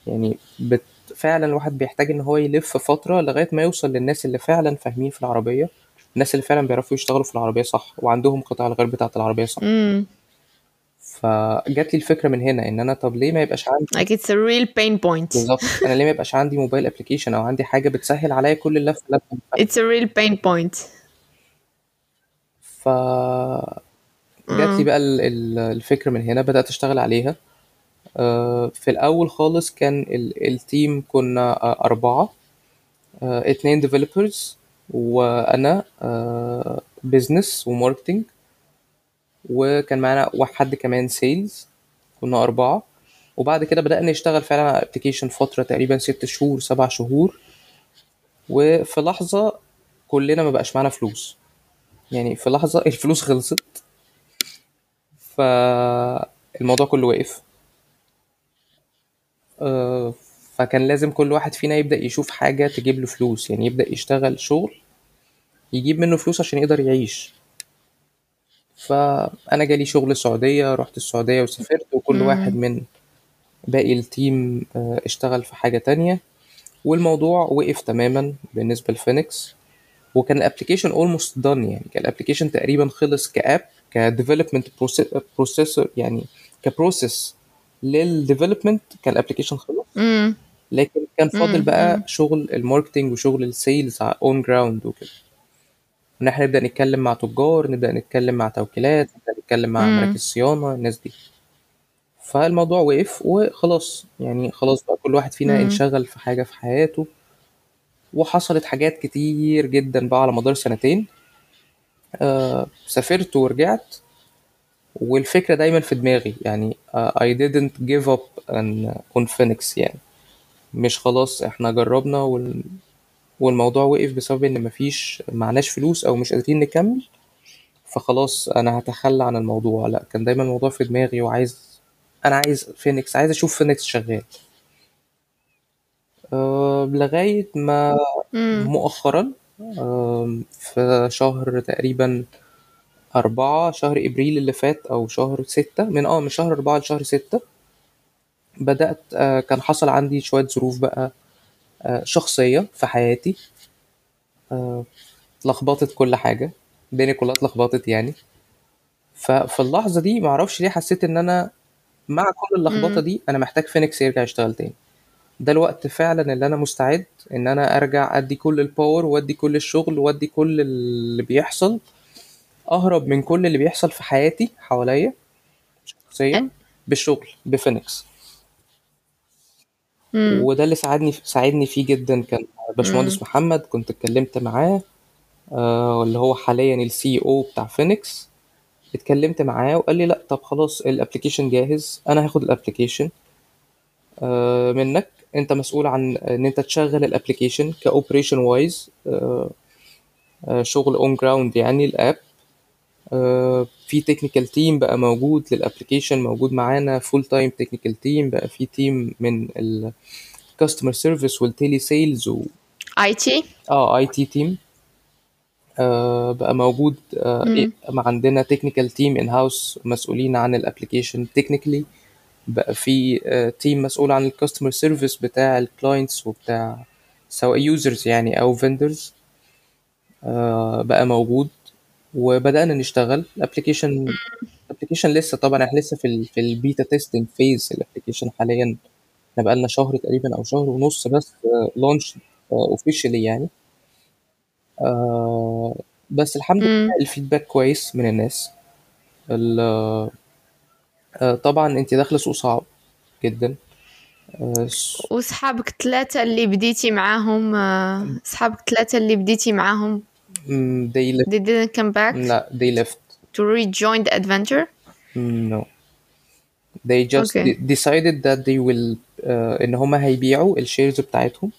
يعني بت... فعلا الواحد بيحتاج إن هو يلف فترة لغاية ما يوصل للناس اللي فعلا فاهمين في العربية. الناس اللي فعلا بيعرفوا يشتغلوا في العربية صح وعندهم قطع الغيار بتاعت العربية صح. فجات لي الفكرة من هنا إن أنا طب ليه ما يبقاش عندي Like it's a real pain point. بالظبط أنا ليه ما يبقاش عندي mobile application أو عندي حاجة بتسهل عليا كل اللف بعمله؟ It's a real pain point. ف جات لي بقى ال- ال- الفكرة من هنا بدأت أشتغل عليها آه، في الأول خالص كان ال- ال team كنا آه، أربعة آه، اتنين developers وأنا business و marketing وكان معانا واحد حد كمان sales كنا أربعة. وبعد كده بدأنا نشتغل فعلا على application فترة تقريبا ست شهور سبع شهور. وفي لحظة كلنا ما بقاش معانا فلوس. يعني في لحظة الفلوس خلصت. فالموضوع كله وقف. آه، فكان لازم كل واحد فينا يبدأ يشوف حاجة تجيب له فلوس. يعني يبدأ يشتغل شغل يجيب منه فلوس عشان يقدر يعيش. فأنا جالي شغل السعودية رحت السعودية وسافرت وكل واحد من باقي ال team آه، اشتغل في حاجة تانية. والموضوع وقف تماما بالنسبة لفينيكس وكان ال application almost done يعني. كان ال application تقريبا خلص ك app ك development process يعني ك process لل development كان ال application خلص. لكن كان فاضل بقى شغل ال marketing وشغل ال sales on ground وكده. إن إحنا نبدأ نتكلم مع تجار نبدأ نتكلم مع توكيلات نبدأ نتكلم مع مم. مراكز صيانة الناس دي. فالموضوع وقف وخلاص. يعني خلاص بقى كل واحد فينا مم. انشغل في حاجة في حياته. وحصلت حاجات كتير جدا بقى على مدار سنتين. آه سافرت ورجعت. والفكرة دايما في دماغي. يعني آه I didn't give up on, on Phoenix يعني. مش خلاص إحنا جربنا وال... والموضوع وقف بسبب إن مفيش معناش فلوس أو مش قادرين نكمل فخلاص أنا هتخلى عن الموضوع لا كان دايما الموضوع في دماغي وعايز أنا عايز فينيكس عايز أشوف فينيكس شغال أه لغاية ما. مؤخرا أه في شهر تقريبا أربعة شهر إبريل اللي فات أو شهر ستة من آه من شهر أربعة لشهر ستة بدأت أه كان حصل عندي شوية ظروف بقى شخصية في حياتي. أه اتلخبطت كل حاجة. الدنيا كلها اتلخبطت يعني. ففي اللحظة دي معرفش ليه حسيت إن أنا مع كل اللخبطة. دي أنا محتاج فينيكس يرجع يشتغل تاني. ده الوقت فعلا اللي أنا مستعد إن أنا أرجع أدي كل ال power وأدي كل الشغل وأدي كل اللي بيحصل أهرب من كل اللي بيحصل في حياتي حواليا شخصيا بالشغل بفينيكس. وده اللي ساعدني ساعدني فيه جدا. كان باشمهندس. محمد كنت اتكلمت معاه آه اللي هو حاليا ال CEO بتاع فينيكس اتكلمت معاه وقال لي لا طب خلاص ال application جاهز أنا هاخد ال application آه منك. أنت مسؤول عن إن أنت تشغل ال application ك operation wise شغل on ground يعني ال app في technical team بقى موجود لل application موجود معانا full time technical team بقى في team من ال customer service وال telesales و IT آه IT team بقى موجود آه. إيه، عندنا technical team in house مسؤولين عن ال application technically بقى في team مسؤول عن ال customer service بتاع ال clients وبتاع سواء users يعني أو vendors بقى موجود. وبدأنا نشتغل. ال application ال application لسه طبعا إحنا لسه في ال في البيتا testing phase ال application حاليا. إحنا بقالنا شهر تقريبا أو شهر ونص بس launched officially يعني. آه، بس الحمد لله. ال feedback كويس من الناس. ال- آه، طبعا أنت داخلة سوق صعب جدا. آه، س- وصحابك اللي بديتي معاهم آه، صحابك اللي بديتي معاهم؟ Mm, they left they didn't come back لا they left to rejoin the adventure Mm, no they just Okay. de- decided that they will uh, ان هما هيبيعوا الشيرز بتاعتهم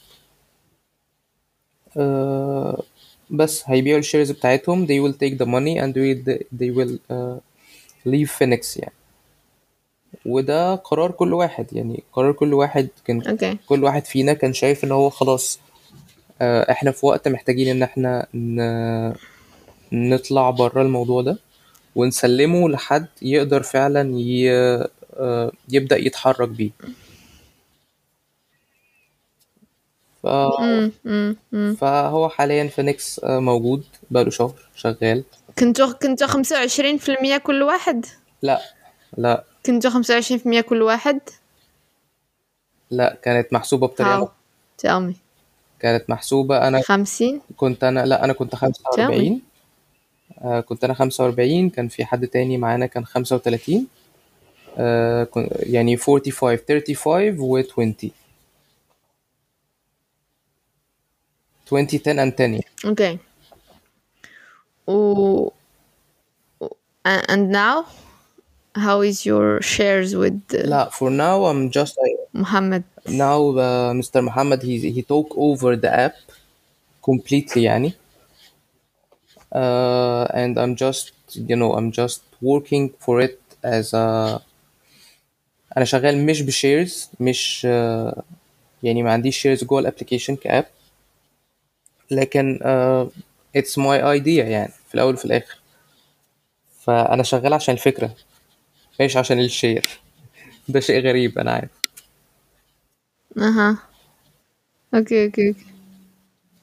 uh, بس هيبيعوا الشيرز بتاعتهم they will take the money and they, they will uh, leave Phoenix يعني وده قرار كل واحد يعني قرار كل واحد كان okay كل واحد فينا كان شايف ان هو خلاص آه، إحنا في وقت محتاجين ان إحنا ن- نطلع بره الموضوع ده ونسلمه لحد يقدر فعلا ي... آه، يبدأ يتحرك بيه. ف... فهو حاليا فينيكس آه، موجود بقاله شهر شغال. كنتوا كنتوا 25% كل واحد؟ لا لا. كنتوا 25% كل واحد؟ لا كانت how tell me. كانت محسوبة. أنا 50 كنت أنا لا أنا كنت 45 آه كنت أنا 45 كان في حد تاني معانا كان 35 آه يعني 45 35 و 20 20 10 and 10 يعني. okay. و and now how is your shares with uh, لا for now I'm just محمد. Now uh, Mr. Muhammad he he took over the app completely يعني. Uh, and I'm just you know I'm just working for it as a أنا شغال مش بشيرز مش uh, يعني ما عنديش shares جوه ال application ك app. لكن it's my idea يعني في الأول وفي الآخر. فأنا شغال عشان الفكرة مش عشان ال share. ده شيء غريب أنا عارف. أها. okay okay okay.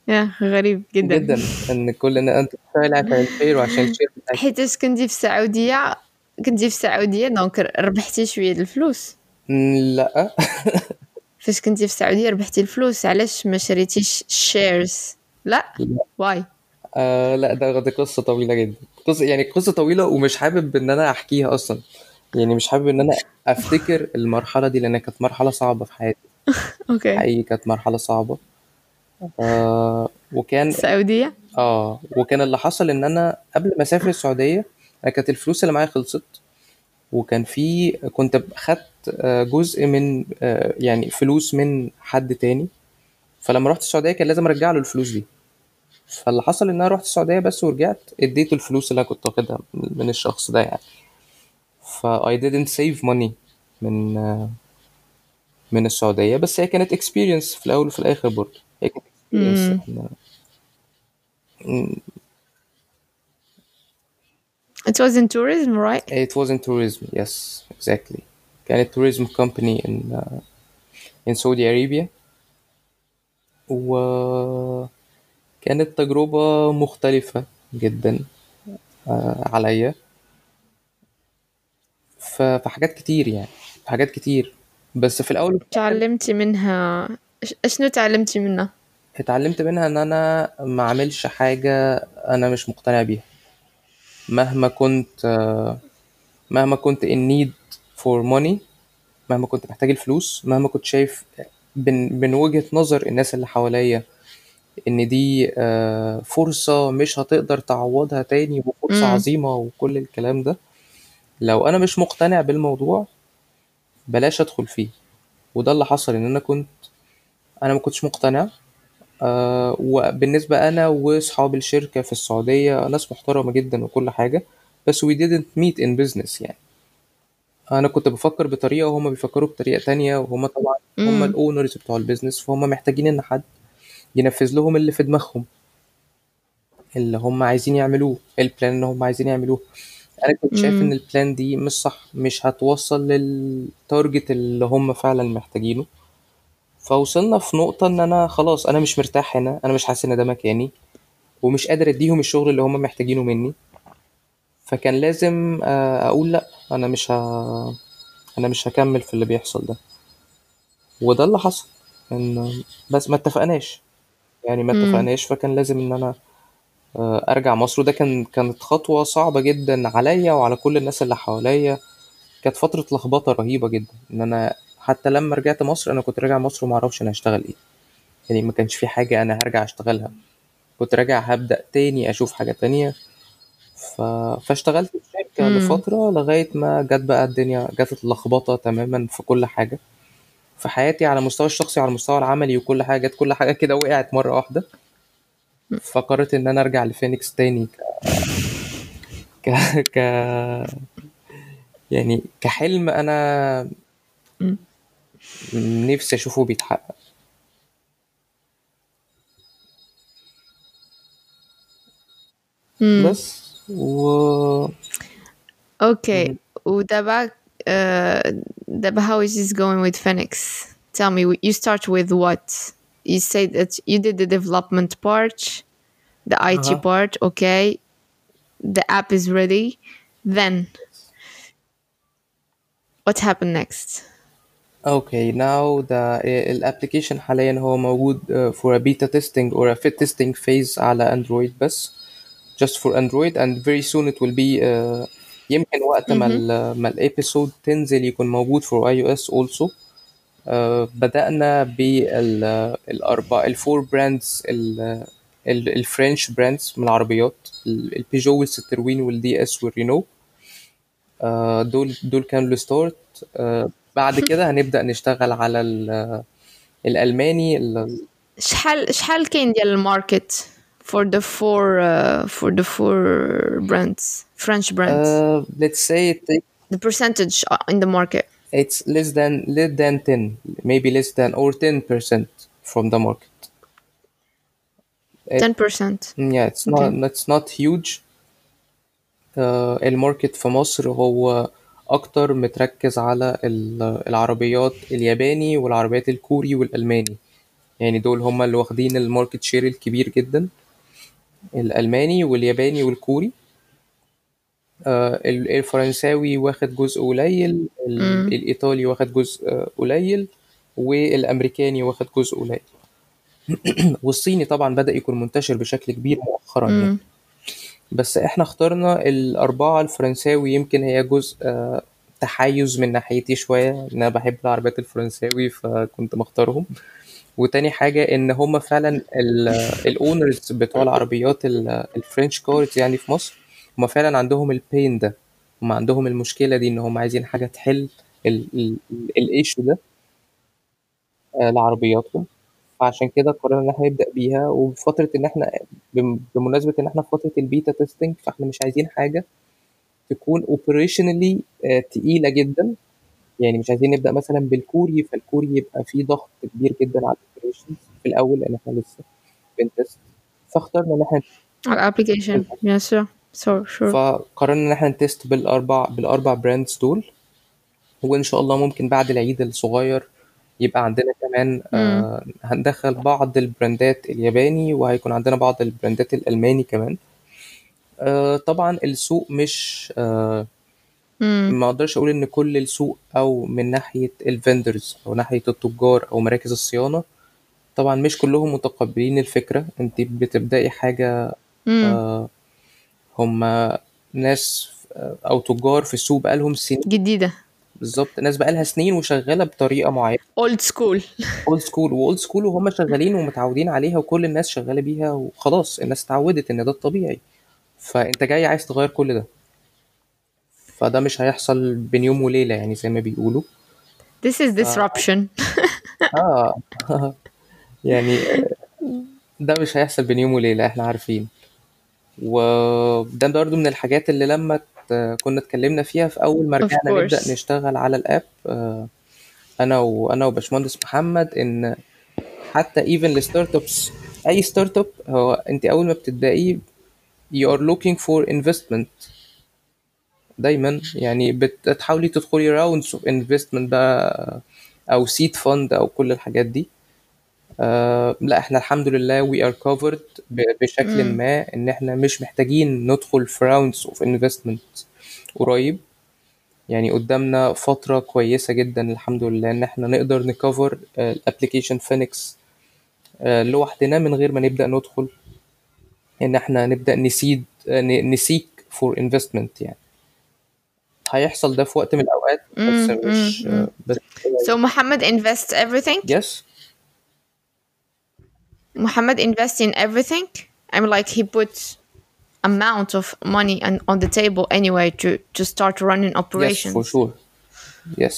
يا غريب جدا. جدا إن كل ان انت بتشتغل عشان ال share وعشان ال share بتاعك حيتاش كنتي في السعودية؟ كنتي في السعودية دونك ربحتي شوية د الفلوس. لا. فاش كنتي في السعودية ربحتي الفلوس علاش ما شريتيش shares لا. لا. why آه لا ده دي قصة طويلة جدا. قصة يعني قصة طويلة ومش حابب إن أنا أحكيها أصلا. يعني مش حابب إن أنا أفتكر المرحلة دي لأن كانت مرحلة صعبة في حياتي. okay. حقيقي كانت مرحلة صعبة. آه وكان السعودية؟ آه وكان اللي حصل إن أنا قبل ما أسافر السعودية أنا كانت الفلوس اللي معايا خلصت. وكان في كنت خدت آه، جزء من آه، يعني فلوس من حد تاني. فلما رحت السعودية كان لازم أرجع له الفلوس دي. فاللي حصل إن أنا رحت السعودية بس ورجعت اديته الفلوس اللي أنا كنت واخدها من الشخص ده يعني. ف I didn't save money من آه، من السعودية بس هي كانت experience في الأول وفي الآخر برضه. هي كانت It was in tourism right? It was in tourism, yes, exactly. كانت tourism company in uh, in Saudi Arabia. وكانت تجربة مختلفة جدا آه، عليا. ف- في حاجات كتير يعني في حاجات كتير. بس في الآخر تعلمتي منها شنو تعلمتي منها؟ اتعلمت منها إن أنا ما أعملش حاجة أنا مش مقتنع بيها. مهما كنت مهما كنت in need for money مهما كنت محتاج الفلوس مهما كنت شايف من وجهة نظر الناس اللي حواليا إن دي آه، فرصة مش هتقدر تعوضها تاني وفرصة. عظيمة وكل الكلام ده. لو أنا مش مقتنع بالموضوع بلاش أدخل فيه. وده اللي حصل إن أنا كنت أنا ما كنتش مقتنع. آه وبالنسبة أنا وأصحاب الشركة في السعودية ناس محترمة جدا وكل حاجة بس we didn't meet in business يعني. أنا كنت بفكر بطريقة وهما بيفكروا بطريقة تانية وهما طبعا هما. ال owners بتوع ال business فهم محتاجين إن حد ينفذ لهم اللي في دماغهم. اللي هم عايزين يعملوه ال plan اللي هم عايزين يعملوه. أنا كنت شايف إن. ال plan دي مش صح مش هتوصل لل target اللي هم فعلا محتاجينه فوصلنا في نقطة إن أنا خلاص أنا مش مرتاح هنا أنا مش حاسس إن ده مكاني ومش قادر أديهم الشغل اللي هم محتاجينه مني فكان لازم آه، أقول لأ أنا مش ه... أنا مش هكمل في اللي بيحصل ده وده اللي حصل إن بس ما اتفقناش يعني ما. اتفقناش فكان لازم إن أنا آه، أرجع مصر. وده كان كانت خطوة صعبة جدا عليا وعلى كل الناس اللي حواليا. كانت فترة لخبطة رهيبة جدا. إن أنا حتى لما رجعت مصر أنا كنت راجع مصر وما أعرفش أنا هشتغل إيه. يعني ما كانش في حاجة أنا هرجع أشتغلها. كنت راجع هبدأ تاني أشوف حاجة تانية. ف... فاشتغلت في شركة مم. لفترة لغاية ما جت بقى الدنيا جت اللخبطه تماما في كل حاجة. في حياتي على المستوى الشخصي وعلى المستوى العملي وكل حاجة جت كل حاجة كده وقعت مرة واحدة. فقررت إن أنا أرجع لفينيكس تاني ك ك يعني كحلم أنا. نفسي أشوفه بيتحقق مم. بس و Okay. ودابا uh, دابا how is this going with Phoenix? Tell me, you start with what? You say that you did the development part, the IT Uh-huh. part, okay. The app is ready. Then, what happened next? اوكي now the الابلكيشن حاليا هو موجود uh, for a beta testing or a fit testing phase على اندرويد بس just for android and very soon it will be uh, يمكن وقت ما ال ما الابيسود تنزل يكون موجود for iOS also آه، بدأنا بالأربع الفور براندز ال French brands من العربيات ال- البيجو والستروين وال DS والرينو آه، دول دول كانوا ال start آه، بعد كده هنبدأ نشتغل على ال- الألماني ال- شحال شحال كاين ديال ال market for the four uh, for the four brands French brands uh, let's say it, the percentage in the market. It's less than less than 10 maybe less than or 10% from the market. 10% yeah it's not it's not huge. آه، ال market في مصر هو أكتر متركز على ال- العربيات الياباني والعربيات الكوري والألماني. يعني دول هما اللي واخدين ال market share الكبير جدا. الألماني والياباني والكوري. آه، ال- الفرنساوي واخد جزء قليل ال- الإيطالي واخد جزء آه، قليل والأمريكاني واخد جزء قليل. والصيني طبعا بدأ يكون منتشر بشكل كبير مؤخرا يعني. بس إحنا اخترنا الأربعة الفرنساوي يمكن هي جزء آه، تحيز من ناحيتي شوية. إن أنا بحب العربيات الفرنساوي فكنت مختارهم. وتاني حاجة إن هما فعلا ال owners بتوع العربيات ال- ال French cars يعني في مصر. هما فعلا عندهم ال pain ده. هما عندهم المشكلة دي إن هما عايزين حاجة تحل ال issue ده آه، لعربياتهم. فعشان كده قررنا إن إحنا نبدأ بيها. وبفتره إن إحنا بم- بمناسبة إن إحنا في فتره ال beta testing فإحنا مش عايزين حاجة تكون operationally تقيلة جدا. يعني مش عايزين نبدأ مثلا بالكوري فالكوري يبقى فيه ضغط كبير جدا على ال operations في الأول لأن إحنا لسه بن test. فاخترنا إن إحنا على ال application bien sûr. فقررنا إن إحنا ن test بالاربع بالأربع brands دول. وإن شاء الله ممكن بعد العيد الصغير يبقى عندنا كمان آه هندخل بعض البراندات الياباني وهيكون عندنا بعض البراندات الألماني كمان. آه طبعا السوق مش آه ما أقدرش أقول إن كل السوق أو من ناحية الفندرز أو ناحية التجار أو مراكز الصيانة طبعا مش كلهم متقبلين الفكرة. انت بتبدأي حاجة آه هم ناس آه، أو تجار في السوق بقالهم سنين. جديدة. بالظبط ناس بقالها سنين وشغالة بطريقة معينة. Old school. old school و old school وهم شغالين ومتعودين عليها وكل الناس شغالة بيها وخلاص الناس اتعودت إن ده الطبيعي. فأنت جاي عايز تغير كل ده. فده مش هيحصل بين يوم وليلة يعني زي ما بيقولوا. This is disruption. آه. يعني ده مش هيحصل بين يوم وليلة إحنا عارفين. وده برضه من الحاجات اللي لما كنا اتكلمنا فيها في أول ما رجعنا نبدأ. نشتغل على ال app آه، أنا وأنا وباشمهندس محمد إن حتى even ال startups أي startup هو أنت أول ما بتبدأي you are looking for investment دايما يعني بتحاولي تدخلي rounds of investment بقى أو seed fund أو كل الحاجات دي آه لا إحنا الحمد لله we are covered ب- بشكل مم. ما إن إحنا مش محتاجين ندخل في rounds of investment قريب. يعني قدامنا فترة كويسة جدا الحمد لله إن إحنا نقدر ن cover ال application فينيكس لوحدنا من غير ما نبدأ ندخل. إن إحنا نبدأ ن seed آه، ن- ن seek for investment يعني. هيحصل ده في وقت من الأوقات بس مش. آه، بس so Muhammad invests everything يس Muhammad invests in everything I mean like he puts amount of money on, on the table anyway to to start running yes operations for sure yes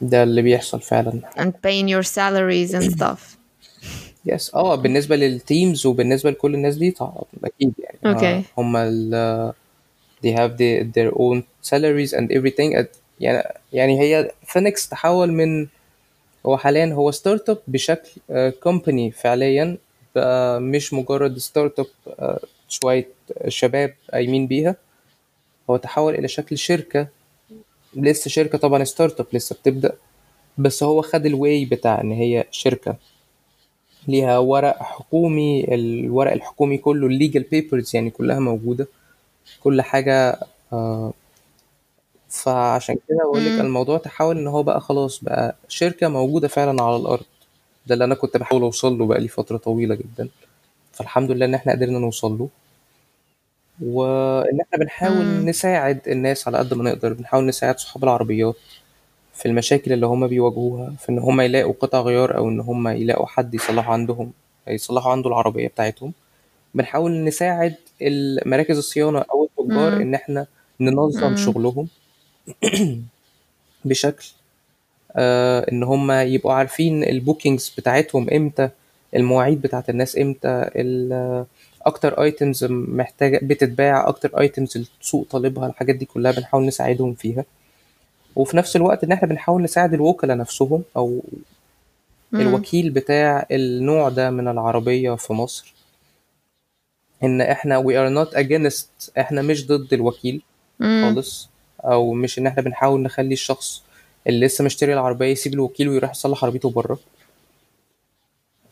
ده اللي بيحصل فعلا and paying your salaries and stuff يس اه بالنسبة للتيمز وبالنسبة لكل الناس دي طبعا أكيد يعني Okay. آه هم ال they have the, their own salaries and everything at- يعني يعني هي فينيكس تحول من هو حاليا هو startup بشكل company فعليا بقى مش مجرد startup شوية شباب قايمين بيها. هو تحول إلى شكل شركة. لسه شركة طبعا startup لسه بتبدأ. بس هو خد ال way بتاع إن هي شركة. ليها ورق حكومي الورق الحكومي كله ال legal papers يعني كلها موجودة. كل حاجة آه، فعشان كده بقول لك. الموضوع تحول إن هو بقى خلاص بقى شركة موجودة فعلا على الأرض ده اللي أنا كنت بحاول أوصل له بقى لي فترة طويلة جدا فالحمد لله إن إحنا قدرنا نوصل له وإن إحنا بنحاول مم. نساعد الناس على قد ما نقدر بنحاول نساعد صحاب العربيات في المشاكل اللي هم بيواجهوها في إن هم يلاقوا قطع غيار أو إن هم يلاقوا حد يصلحوا عندهم يصلحوا عنده العربية بتاعتهم بنحاول نساعد مراكز الصيانة أو التجار مم. إن إحنا ننظم مم. شغلهم بشكل آه إن هم يبقوا عارفين ال bookings بتاعتهم إمتى المواعيد بتاعت الناس إمتى ال- أكتر items محتاجه بتتباع أكتر items السوق طالبها الحاجات دي كلها بنحاول نساعدهم فيها وفي نفس الوقت إن إحنا بنحاول نساعد الوكلاء نفسهم أو مم. الوكيل بتاع النوع ده من العربية في مصر إن إحنا we are not against إحنا مش ضد الوكيل مم. خالص أو مش إن إحنا بنحاول نخلي الشخص اللي لسه مشتري العربية يسيب الوكيل ويروح يصلح عربيته بره.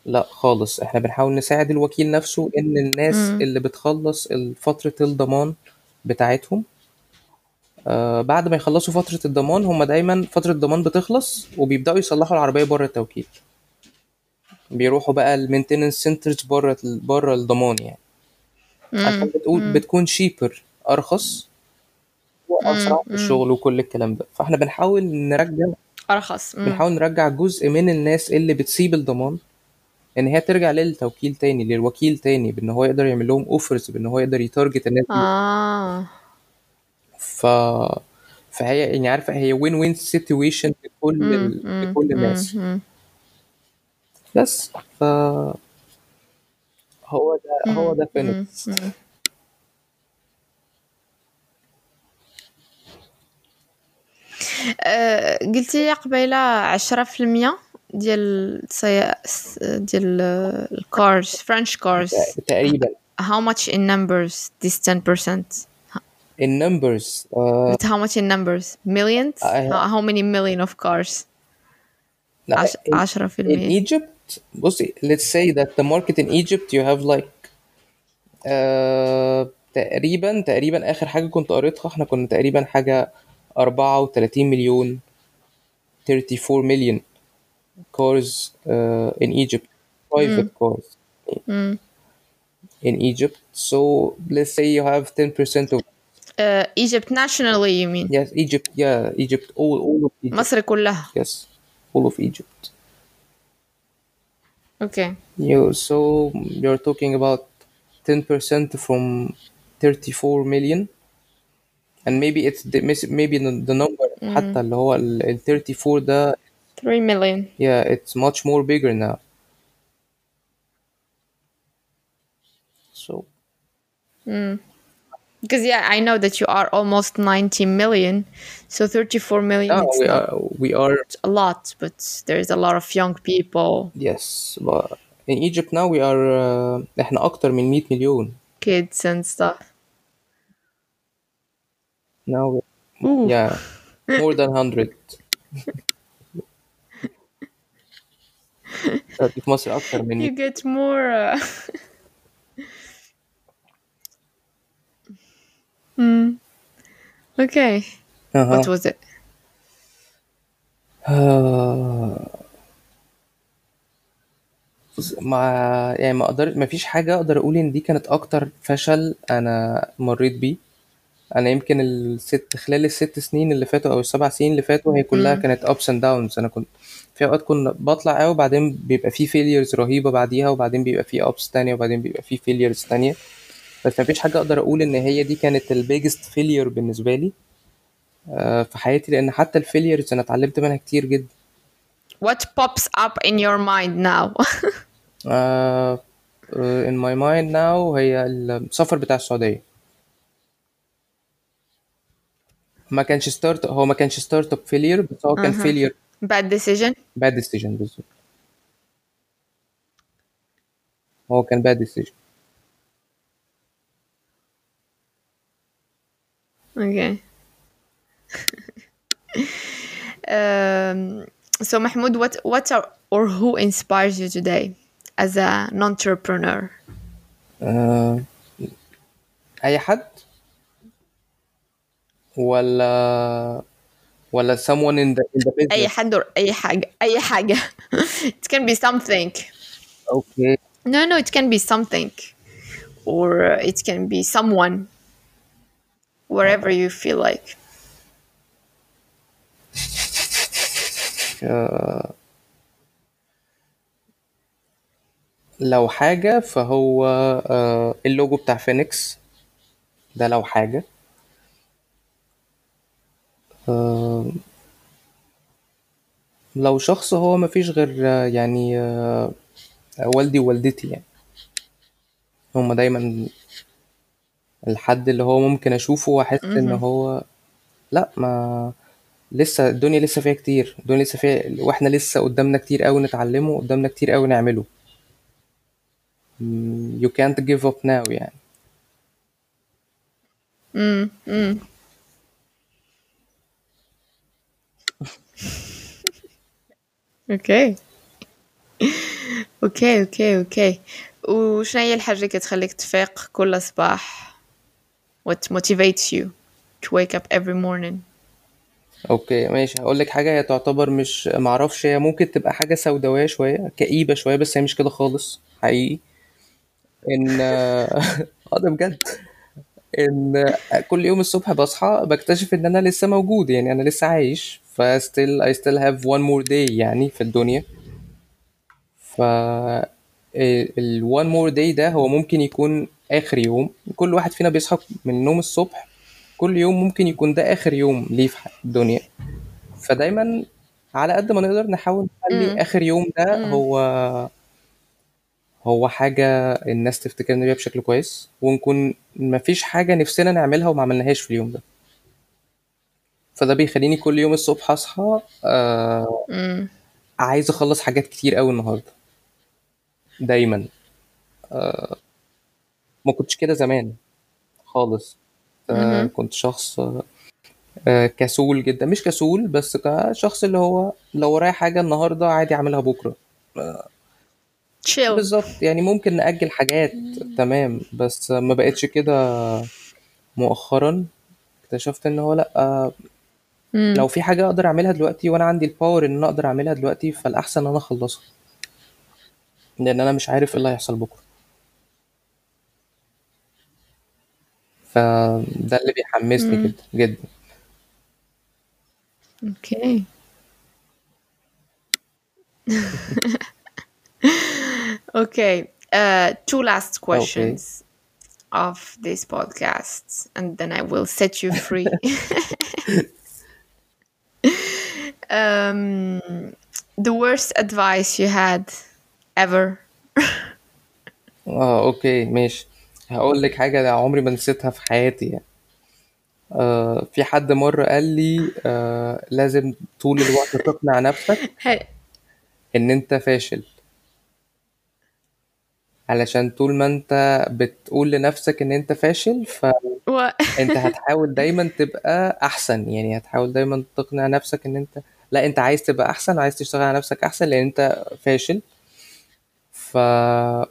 لا خالص إحنا بنحاول نساعد الوكيل نفسه إن الناس مم. اللي بتخلص فترة الضمان بتاعتهم آه بعد ما يخلصوا فترة الضمان هم دايما فترة الضمان بتخلص وبيبدأوا يصلحوا العربية بره التوكيل. بيروحوا بقى ال maintenance centers بره بره الضمان يعني. عشان بتقول بتكون cheaper أرخص وأسرع في الشغل وكل الكلام ده. فإحنا بنحاول نرجع أرخص. مم. بنحاول نرجع جزء من الناس اللي بتسيب الضمان إن هي ترجع للتوكيل تاني للوكيل تاني بإن هو يقدر يعمل لهم offers بإن هو يقدر ي target الناس آه. ف فهي يعني عارفة هي win win situation لكل ال... لكل الناس. بس ف هو ده هو ده فينيكس مم. آه، قلتي لي قبيله عشرة في المية ديال. ديال الكارز فرنش كارز تقريبا how much in numbers this 10% in numbers uh, But how much in numbers millions I- how, how many million of cars لا, عش... in, عشرة في in Egypt بصي let's say that the market in Egypt you have like uh, تقريبا تقريبا آخر حاجة كنت قريتها إحنا كنا تقريبا حاجة 34 مليون 34 million cars uh, in Egypt private cars مم. in Egypt so let's say you have 10% of uh, Egypt nationally you mean yes Egypt yeah Egypt all, all of Egypt مصر كلها yes all of Egypt okay You so you're talking about 10% from 34 million and maybe it's the maybe the, the number حتى اللي هو ال ال 34 ده 3 million yeah it's much more bigger now so because yeah I know that you are almost 90 million so 34 million now it's we not are we are a lot but there's a lot of young people yes but in Egypt now we are uh, احنا اكتر من 100 مليون kids and stuff Now Ooh. yeah more than 100 في مصر أكتر من you 100 get more uh... Hmm. okay أها. what was it آه، ما يعني ما أقدر ما فيش حاجة أقدر أقول إن دي كانت أكتر فشل أنا مريت بيه أنا يمكن الست خلال الست سنين اللي فاتوا أو السبع سنين اللي فاتوا هي كلها كانت ups and downs. أنا كنت في أوقات كنا بطلع قوي وبعدين بيبقى في failures رهيبة بعديها وبعدين بيبقى في ups تانية وبعدين بيبقى في failures تانية. بس ما فيش حاجة أقدر أقول إن هي دي كانت ال biggest failure بالنسبة لي آه، في حياتي. لأن حتى الفيليرز أنا اتعلمت منها كتير جدا. What pops up in your mind now? آه، in my mind now هي السفر بتاع السعودية. ما كانش start هو ما كانش startup failure بس هو كان أها. failure bad decision bad decision بالظبط هو كان bad decision Okay. um, so Mahmoud, what what are or who inspires you today as an entrepreneur? آه، اي حد ولا ولا someone in the in the business أي حد or أي حاجة أي حاجة. it can be something. okay No, no, it can be something, or it can be someone. Wherever you feel like. آه، لو حاجة فهو آه، اللوجو بتاع فينيكس ده لو حاجة آه، لو شخص هو مفيش غير آه، يعني آه، والدي ووالدتي يعني. هما دايما الحد اللي هو ممكن أشوفه وأحس إن هو لا ما لسه الدنيا لسه فيها كتير الدنيا لسه فيها وإحنا لسه قدامنا كتير قوي نتعلمه قدامنا كتير قوي نعمله. Mm, you can't give up now يعني. mm. أوكي okay okay okay وشنو هي الحاجة اللي كتخليك تفيق كل صباح؟ What motivates you to wake up every morning? okay ماشي. هقول لك حاجة هي تعتبر مش معرفش هي ممكن تبقى حاجة سوداوية شوية كئيبة شوية بس هي مش كده خالص. حقيقي. إن آه ده بجد. إن كل يوم الصبح بصحى بكتشف إن أنا لسه موجود يعني أنا لسه عايش. ف still I still have one more day يعني في الدنيا. ف ال one more day ده هو ممكن يكون آخر يوم. كل واحد فينا بيصحى من النوم الصبح. كل يوم ممكن يكون ده آخر يوم ليه في الدنيا. فدايما على قد ما نقدر نحاول نخلي. آخر يوم ده. هو هو حاجة الناس تفتكرنا بيها بشكل كويس. ونكون مفيش حاجة نفسنا نعملها وما عملناهاش في اليوم ده. فده بيخليني كل يوم الصبح أصحى آه. عايز أخلص حاجات كتير أوي النهاردة. دايما. آه ما كنتش كده زمان خالص. آه. كنت شخص آه كسول جدا. مش كسول بس كشخص اللي هو لو ورايا حاجة النهاردة عادي أعملها بكرة. chill. بالظبط. يعني ممكن نأجل حاجات تمام. بس ما بقتش كده مؤخرا. اكتشفت إن هو لأ مم. لو في حاجة أقدر أعملها دلوقتي وأنا عندي ال power إن أنا أقدر أعملها دلوقتي فالأحسن إن أنا أخلصها لأن أنا مش عارف إيه اللي هيحصل بكرة فده اللي بيحمسني مم. جدا جدا Okay. okay. Uh, two last okay questions of this podcast, and then I will set you free. um, the worst advice you had ever. آه أوكي ماشي هقول لك حاجة عمري ما نسيتها في حياتي يعني آه في حد مرة قال لي آه لازم طول الوقت تقنع نفسك. إن أنت فاشل علشان طول ما أنت بتقول لنفسك إن أنت فاشل? فانت هتحاول دايما تبقى أحسن يعني هتحاول دايما تقنع نفسك إن أنت لا انت عايز تبقى احسن عايز تشتغل على نفسك احسن لأن انت فاشل. ف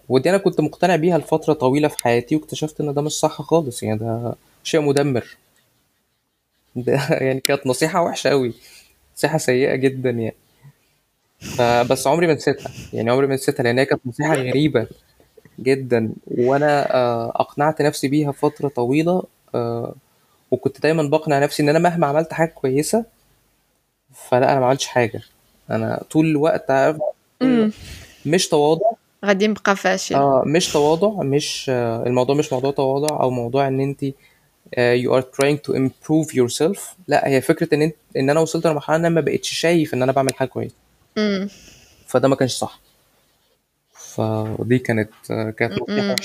ودي أنا كنت مقتنع بيها لفترة طويلة في حياتي واكتشفت ان ده مش صح خالص يعني ده شيء مدمر. ده يعني كانت نصيحة وحشة قوي نصيحة سيئة جدا يعني. فبس عمري ما نسيتها يعني عمري ما نسيتها لأن هي كانت نصيحة غريبة جدا. وأنا آه، اقنعت نفسي بيها فترة طويلة آه، وكنت دايما بقنع نفسي إن أنا مهما عملت حاجة كويسة فلا أنا ما عملتش حاجة. أنا طول الوقت عارف. مش تواضع. غادي نبقى فاشل. آه مش تواضع مش آه، الموضوع مش موضوع تواضع أو موضوع إن أنت آه، you are trying to improve yourself. لا هي فكرة إن أنت إن أنا وصلت لمرحلة إن أنا ما بقتش شايف إن أنا بعمل حاجة كويسة. فده ما كانش صح. فدي كانت آه، كانت نصيحة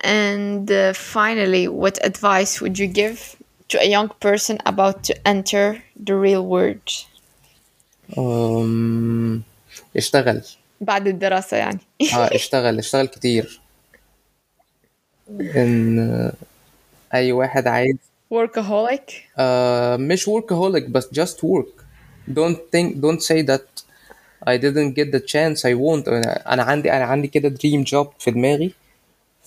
And uh, finally, what advice would you give to a young person about to enter the real world أم، اشتغل بعد الدراسة يعني اه اشتغل اشتغل كتير ان اي واحد عايز workaholic آه مش workaholic بس just work don't think don't say that I didn't get the chance I want انا أنا عندي انا عندي كده dream job في دماغي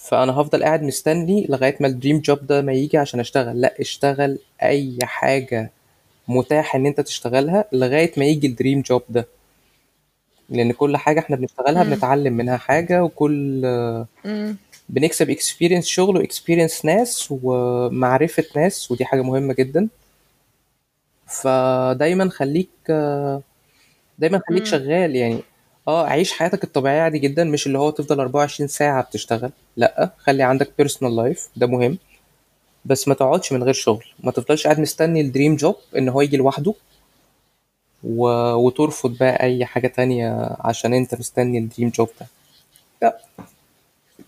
فأنا هفضل قاعد مستني لغاية ما الدريم جوب ده ما يجي عشان أشتغل لا اشتغل أي حاجة متاح إن أنت تشتغلها لغاية ما يجي ال dream job ده لأن كل حاجة إحنا بنشتغلها مم. بنتعلم منها حاجة وكل مم. بنكسب experience شغل و experience ناس ومعرفة ناس ودي حاجة مهمة جدا فدايما خليك دايما خليك مم. شغال يعني آه عيش حياتك الطبيعية عادي جدا مش اللي هو تفضل 24 ساعة بتشتغل. لأ خلي عندك personal life ده مهم. بس ما تقعدش من غير شغل. ما تفضلش قاعد مستني الدريم جوب ان هو يجي لوحده و... وترفض بقى أي حاجة تانية عشان أنت مستني الدريم جوب ده. لأ.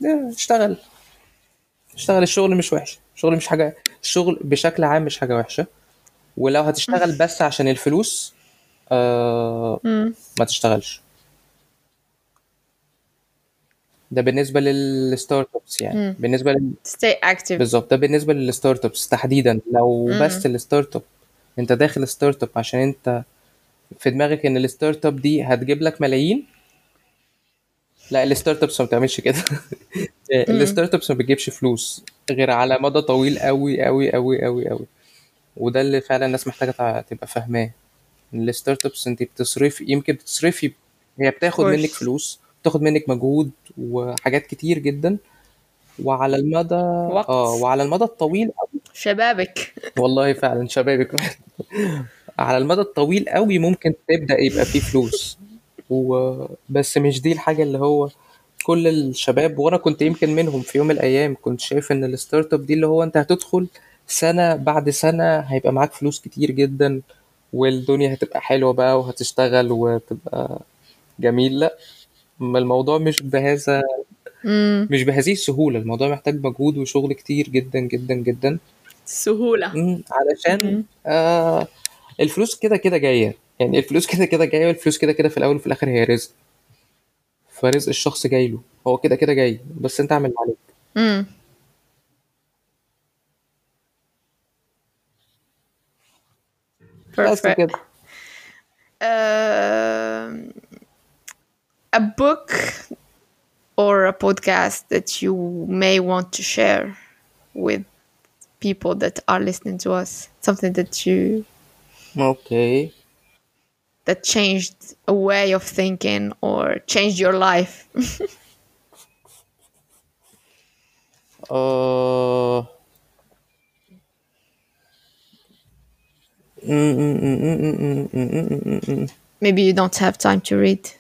لا، اشتغل. اشتغل الشغل مش وحش. الشغل مش حاجة الشغل بشكل عام مش حاجة وحشة. ولو هتشتغل بس عشان الفلوس آه. ما تشتغلش. ده بالنسبة لل startups يعني. مم. بالنسبة لل... stay active. بالظبط ده بالنسبة لل startups تحديدا. لو مم. بس ال startup انت داخل startup عشان انت في دماغك إن ال startup دي هتجيب لك ملايين؟ لا ال startups ما بتعملش كده. ال startups ما بتجيبش فلوس غير على مدى طويل قوي قوي قوي قوي قوي وده اللي فعلا الناس محتاجة تبقى فاهماه. ال startups انت بتصرفي يمكن بتصرفي هي بتاخد. منك فلوس بتاخد منك مجهود وحاجات كتير جدا. وعلى المدى وقت. آه وعلى المدى الطويل شبابك. والله فعلا شبابك. على المدى الطويل قوي ممكن تبدأ يبقى فيه فلوس. وبس مش دي الحاجة اللي هو كل الشباب وأنا كنت يمكن منهم في يوم من الأيام كنت شايف إن الستارت أب دي اللي هو أنت هتدخل سنة بعد سنة هيبقى معاك فلوس كتير جدا والدنيا هتبقى حلوة بقى وهتشتغل وتبقى جميل. لأ ما الموضوع مش بهذا امم مش بهذه السهولة. الموضوع محتاج مجهود وشغل كتير جدا جدا جدا. سهولة. مم، علشان مم. آه الفلوس كده كده جاية. يعني الفلوس كده كده جاية والفلوس كده كده في الأول وفي الآخر هي رزق. فرزق الشخص جاي له. هو كده كده جاي. بس أنت اعمل عليك. امم بس كده. um, a book or a podcast that you may want to share with people that are listening to us? Something that you okay that changed a way of thinking or changed your life? uh, maybe you don't have time to read.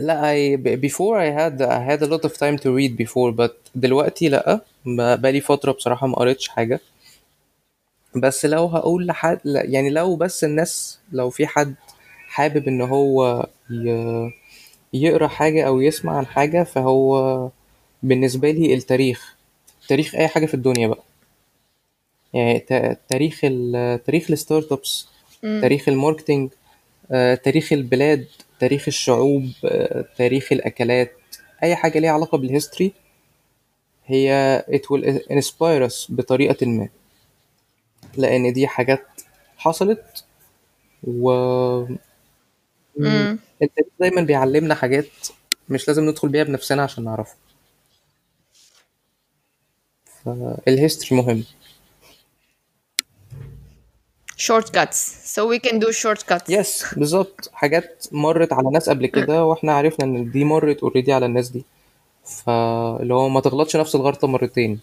لا I before I had I had a lot of time to read before but دلوقتي لأ. بقالي فترة بصراحة ما قريتش حاجة. بس لو هقول لحد يعني لو بس الناس لو في حد حابب إن هو ي... يقرأ حاجة أو يسمع عن حاجة فهو بالنسبة لي التاريخ. تاريخ أي حاجة في الدنيا بقى. يعني تاريخ ال... تاريخ ال startups تاريخ ال marketing. آه، تاريخ البلاد تاريخ الشعوب آه، تاريخ الأكلات أي حاجة ليها علاقة بال history هي it will inspire us بطريقة ما. لأن دي حاجات حصلت و. التاريخ دايما بيعلمنا حاجات مش لازم ندخل بيها بنفسنا عشان نعرفها. فال history مهم. Shortcuts. So we can do shortcuts. yes بالظبط. حاجات مرت على ناس قبل كده وإحنا عرفنا إن دي مرت already على الناس دي. فاللي هو ما تغلطش نفس الغلطة مرتين.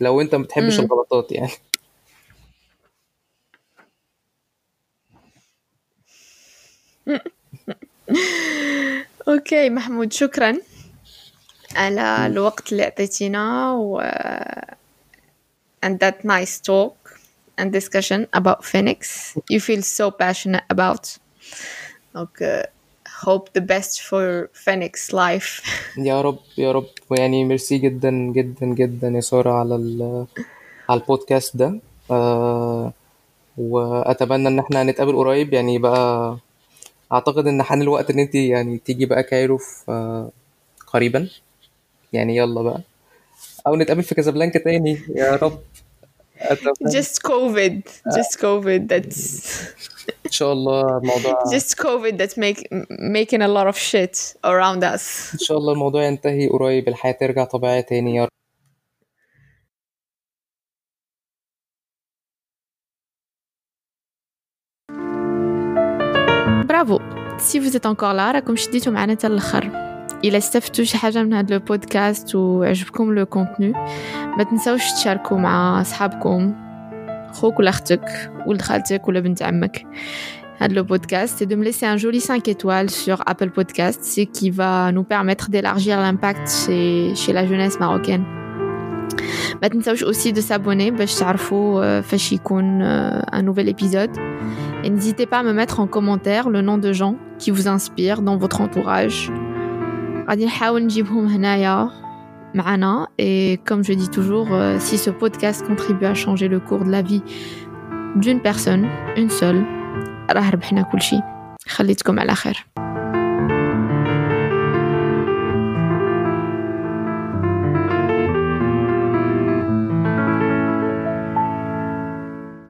لو انت ما بتحبش. الغلطات يعني. okay محمود شكرا على الوقت اللي أعطيتينا و and that nice talk. And discussion about Phoenix. You feel so passionate about. Okay hope the best for Phoenix life. يا رب يا رب. ويعني ميرسي جدا جدا جدا يا سارة على على البودكاست ده. آه وأتمنى إن إحنا نتقابل قريب. يعني بقى أعتقد إن حان الوقت إن انت يعني تيجي بقى كايرو في آه قريبا. يعني يلا بقى. أو نتقابل في كازابلانكا تاني. يا رب. Just COVID. Just COVID that's إن شاء الله الموضوع just COVID that's make making a lot of shit around us. إن شاء الله الموضوع ينتهي قريب الحياة ترجع طبيعية تاني يا رب. bravo si vous êtes encore là راكم شديتوا معنا حتى الآخر الى استفدتوا شي حاجه من هذا البودكاست وعجبكم لو كونتوني ما تنساوش تشاركوا مع اصحابكم خوك ولا اختك ولد خالتك ولا بنت عمك هذا le podcast et de me laisser un joli 5 étoiles sur Apple Podcast, ce qui va nous permettre d'élargir l'impact chez, chez la jeunesse marocaine. ما تنساوش aussi de s'abonner باش تعرفوا آه، فاش يكون آه، un nouvel épisode. Et n'hésitez pas à me mettre en commentaire le nom de gens qui vous inspirent dans votre entourage. غادي نحاول نجيبهم هنايا معنا et comme je dis toujours euh, si ce podcast contribue à changer le cours de la vie d'une personne une seule راه ربحنا كل شيء خليتكم على خير